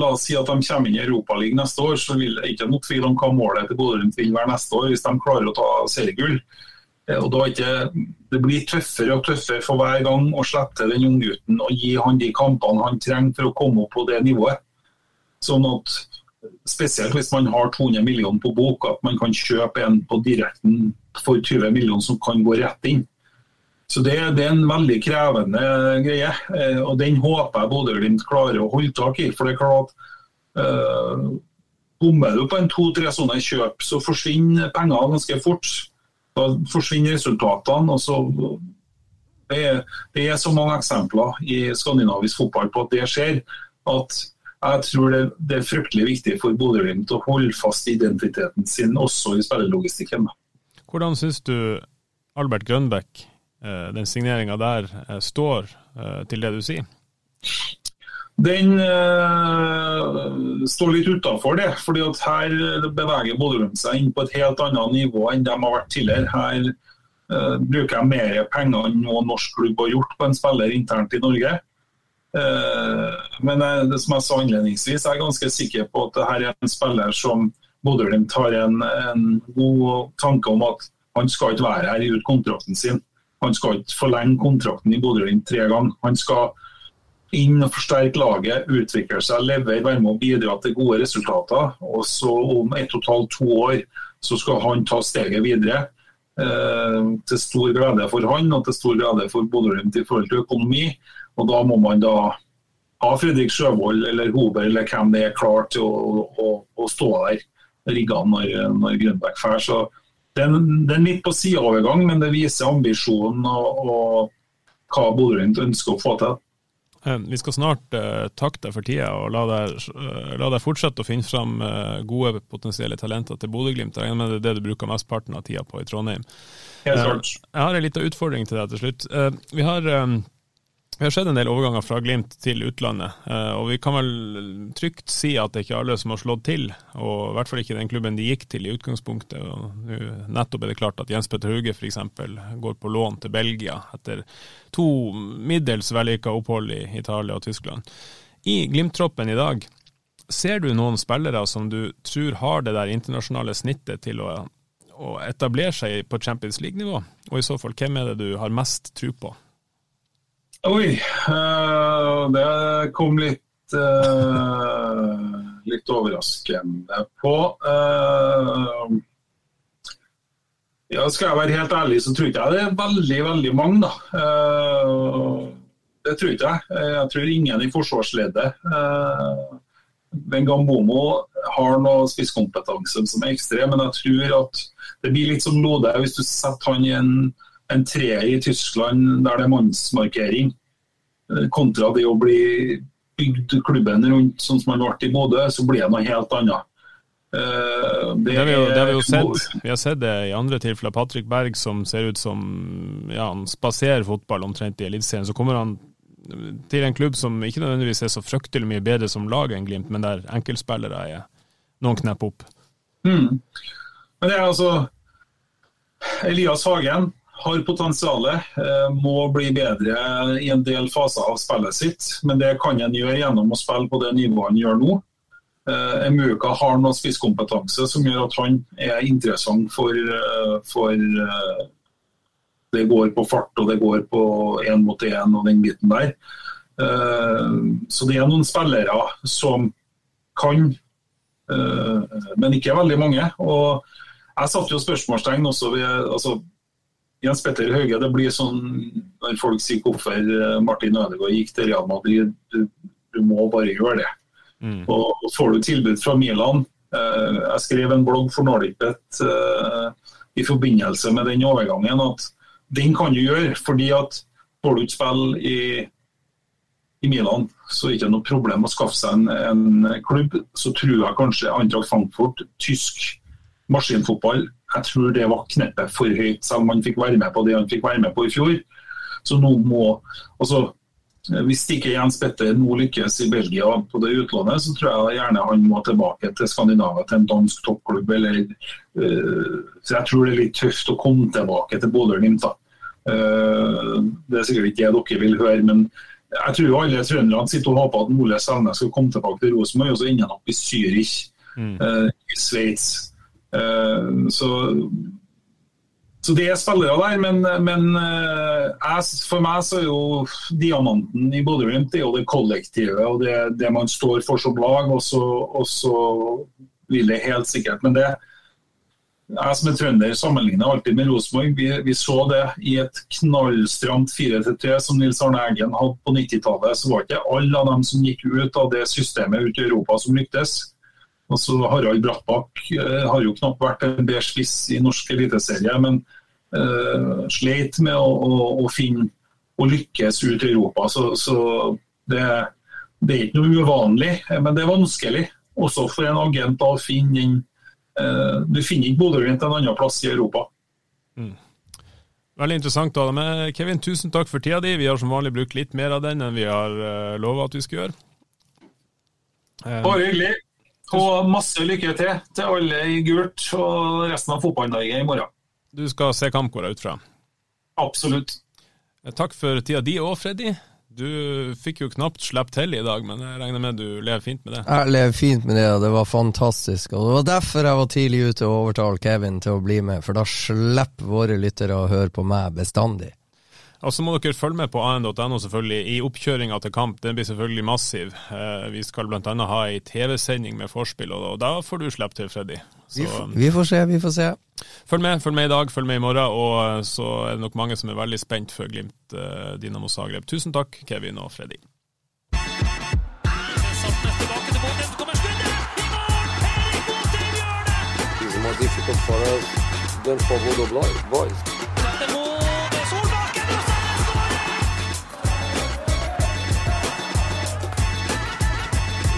La oss si at de kommer inn i Europaligaen neste år, så vil det ikke noe tvil om hva målet til Bodø-Glimt vil være neste år, hvis de klarer å ta seriegull. Eh, og da ikke, Det blir tøffere og tøffere for hver gang å slette den unggutten og gi han de kampene han trenger for å komme opp på det nivået. Sånn at Spesielt hvis man har 200 millioner på bok, at man kan kjøpe en på direkten for 20 millioner som kan gå rett inn. Så det, det, er en veldig krevende greie, eh, og den håper jeg Bodø-Glimt klarer å holde tak i. For det er klart eh, Bommer du på en to-tre sånne kjøp, så forsvinner penger ganske fort. Da forsvinner resultatene. og så det er, det er, så mange eksempler i skandinavisk fotball på at det skjer, at jeg tror det, det er fryktelig viktig for Bodø-Glimt å holde fast identiteten sin også i spillelogistikken. Hvordan syns du Albert Grønbæk, eh, den signeringa der, eh, står til det du sier? Den uh, står litt utafor det. fordi at Her beveger Bodø-Glimt seg inn på et helt annet nivå enn de har vært tidligere. Her uh, bruker jeg mer penger enn noen norsk klubb har gjort på en spiller internt i Norge. Uh, men jeg, det som jeg sa innledningsvis, jeg er ganske sikker på at dette er en spiller som Bodø-Glimt har en, en, god tanke om at han skal ikke være her ut kontrakten sin. Han skal ikke forlenge kontrakten i Bodø-Glimt tre ganger. Han skal inn og forsterke laget, utvikle seg, levere, være med og bidra til gode resultater. Og så om ett og et halvt, to år så skal han ta steget videre. Eh, til stor glede for han og til stor glede for Bodø-Glimt i forhold til økonomi. Og da må man da ha Fredrik Sjøvold eller Hober eller hvem det er klar til å, å, å stå der rigga når, når Grønbæk drar. Det er, er litt på sideovergang, men det viser ambisjonen og, og hva Bodø-Glimt ønsker å få til. Eh, vi skal snart uh, takke deg for tida og la deg, uh, la deg, fortsette å finne fram uh, gode potensielle talenter til Bodø-Glimt. Jeg det er det du bruker mesteparten av tida på i Trondheim. jeg har en liten utfordring til deg til slutt. vi har um, vi har sett en del overganger fra Glimt til utlandet, eh, og vi kan vel trygt si at det ikke er alle som har slått til. Og i hvert fall ikke den klubben de gikk til i utgangspunktet. Og nettopp er det klart at Jens Petter Hauge f.eks. går på lån til Belgia etter to middels vellykka opphold i Italia og Tyskland. I Glimt-troppen i dag, ser du noen spillere som du tror har det der internasjonale snittet til å, å etablere seg på Champions League-nivå? Og i så fall, hvem er det du har mest tro på? Oi, uh, det kom litt uh, litt overraskende på. Uh, ja, skal jeg være helt ærlig, så tror ikke jeg det er veldig, veldig mange, da. det tror ikke jeg. Jeg tror ingen i forsvarsleddet. Ben Gambomo har noe spisskompetanse som er ekstrem, men jeg tror at det blir litt som Lode hvis du setter han i en en treer i Tyskland der det er mannsmarkering, eh, kontra det å bli bygd klubben rundt sånn som han ble i Bodø, så blir det noe helt annet. Det, det, har vi jo, det har vi jo sett. Vi har sett det i andre tilfeller. Patrick Berg som ser ut som ja, han spaserer fotball omtrent i Eliteserien. Så kommer han til en klubb som ikke nødvendigvis er så fryktelig mye bedre som lag enn Glimt, men der enkeltspillere er noen knepp opp. Mm. Men det er altså Elias Hagen har potensialet, eh, må bli bedre i en del faser av spillet sitt. Men det kan en gjøre gjennom å spille på det nivået han gjør nå. Eh, Emuka har noe spisskompetanse som gjør at han er interessant for, eh, for Det går på fart og det går på én mot én og den biten der. Så det er noen spillere som kan, men ikke veldig mange. Og jeg satte jo spørsmålstegn også ved altså, Jens Petter Hauge, det blir sånn når folk sier hvorfor eh, Martin Ødegaard gikk til Real Madrid, du, du må bare gjøre det. Mm. Og Får du tilbud fra Milan eh, Jeg skrev en blogg for Nordicbet eh, i forbindelse med den overgangen at den kan du gjøre, fordi at får du ikke spille i, i Milan, så er det ikke noe problem å skaffe seg en, en klubb. Så tror jeg kanskje Antrag Frankfurt, tysk maskinfotball jeg tror det var kneppet for høyt, selv om han fikk være med på det han fikk være med på i fjor. Så nå må altså, Hvis ikke Jens Petter nå lykkes i Belgia på det utlånet, så tror jeg gjerne han må tilbake til Skandinavia, til en dansk toppklubb. Eller, uh, så jeg tror det er litt tøft å komme tilbake til Bodø-Glimt. Uh, det er sikkert ikke det dere vil høre, men jeg tror alle trønderne sitter og håper at Ole Selnes skal komme tilbake til Rosenborg, og så ender han opp i Zürich mm. uh, i Sveits. Eh, så, så det er spillere der, men, men eh, for meg så er jo diamanten i Bodø-Glimt det det kollektive og det, det, man står for som lag. Og så, og så vil det helt sikkert. Men det jeg som er trønder sammenligner alltid med Rosenborg. Vi, vi, så det i et knallstramt 4-3 som Nils Arne Eggen hadde på 90-tallet. Så var ikke alle av dem som gikk ut av det systemet ute i Europa som lyktes. Altså, Harald Brattbakk eh, har jo knapt vært en bedre spiss i norsk eliteserie, men eh, sleit med å, å, å, finne og lykkes ut i Europa. Så, så det, det er ikke noe uvanlig, men det er vanskelig. Også for en agent å finne inn eh, Du finner ikke Bodø-Glimt en annen plass i Europa. Mm. Veldig interessant. Adam. Kevin, tusen takk for tida di. Vi har som vanlig brukt litt mer av den enn vi har uh, lova at vi skal gjøre. Bare hyggelig. Og masse lykke til til alle i gult og resten av Fotball-Norge i morgen. Du skal se kamp, ut fra? Absolutt. Takk for tida di òg, Freddy. Du fikk jo knapt slippe til i dag, men jeg regner med du lever fint med det? Jeg lever fint med det, og det var fantastisk. Og Det var derfor jeg var tidlig ute og overtalte Kevin til å bli med, for da slipper våre lyttere å høre på meg bestandig. Og så må dere følge med på an.no selvfølgelig i oppkjøringa til kamp. Den blir selvfølgelig massiv. Eh, vi skal bl.a. ha ei TV-sending med forspill, og da får du slippe til, Freddy. Vi, vi, får se, vi får se. Følg med, følg med i dag, følg med i morgen. Og eh, så er det nok mange som er veldig spent for Glimt uh, Dinamo Zagreb. Tusen takk, Kevin og Freddy. difficult for us. than for the boys.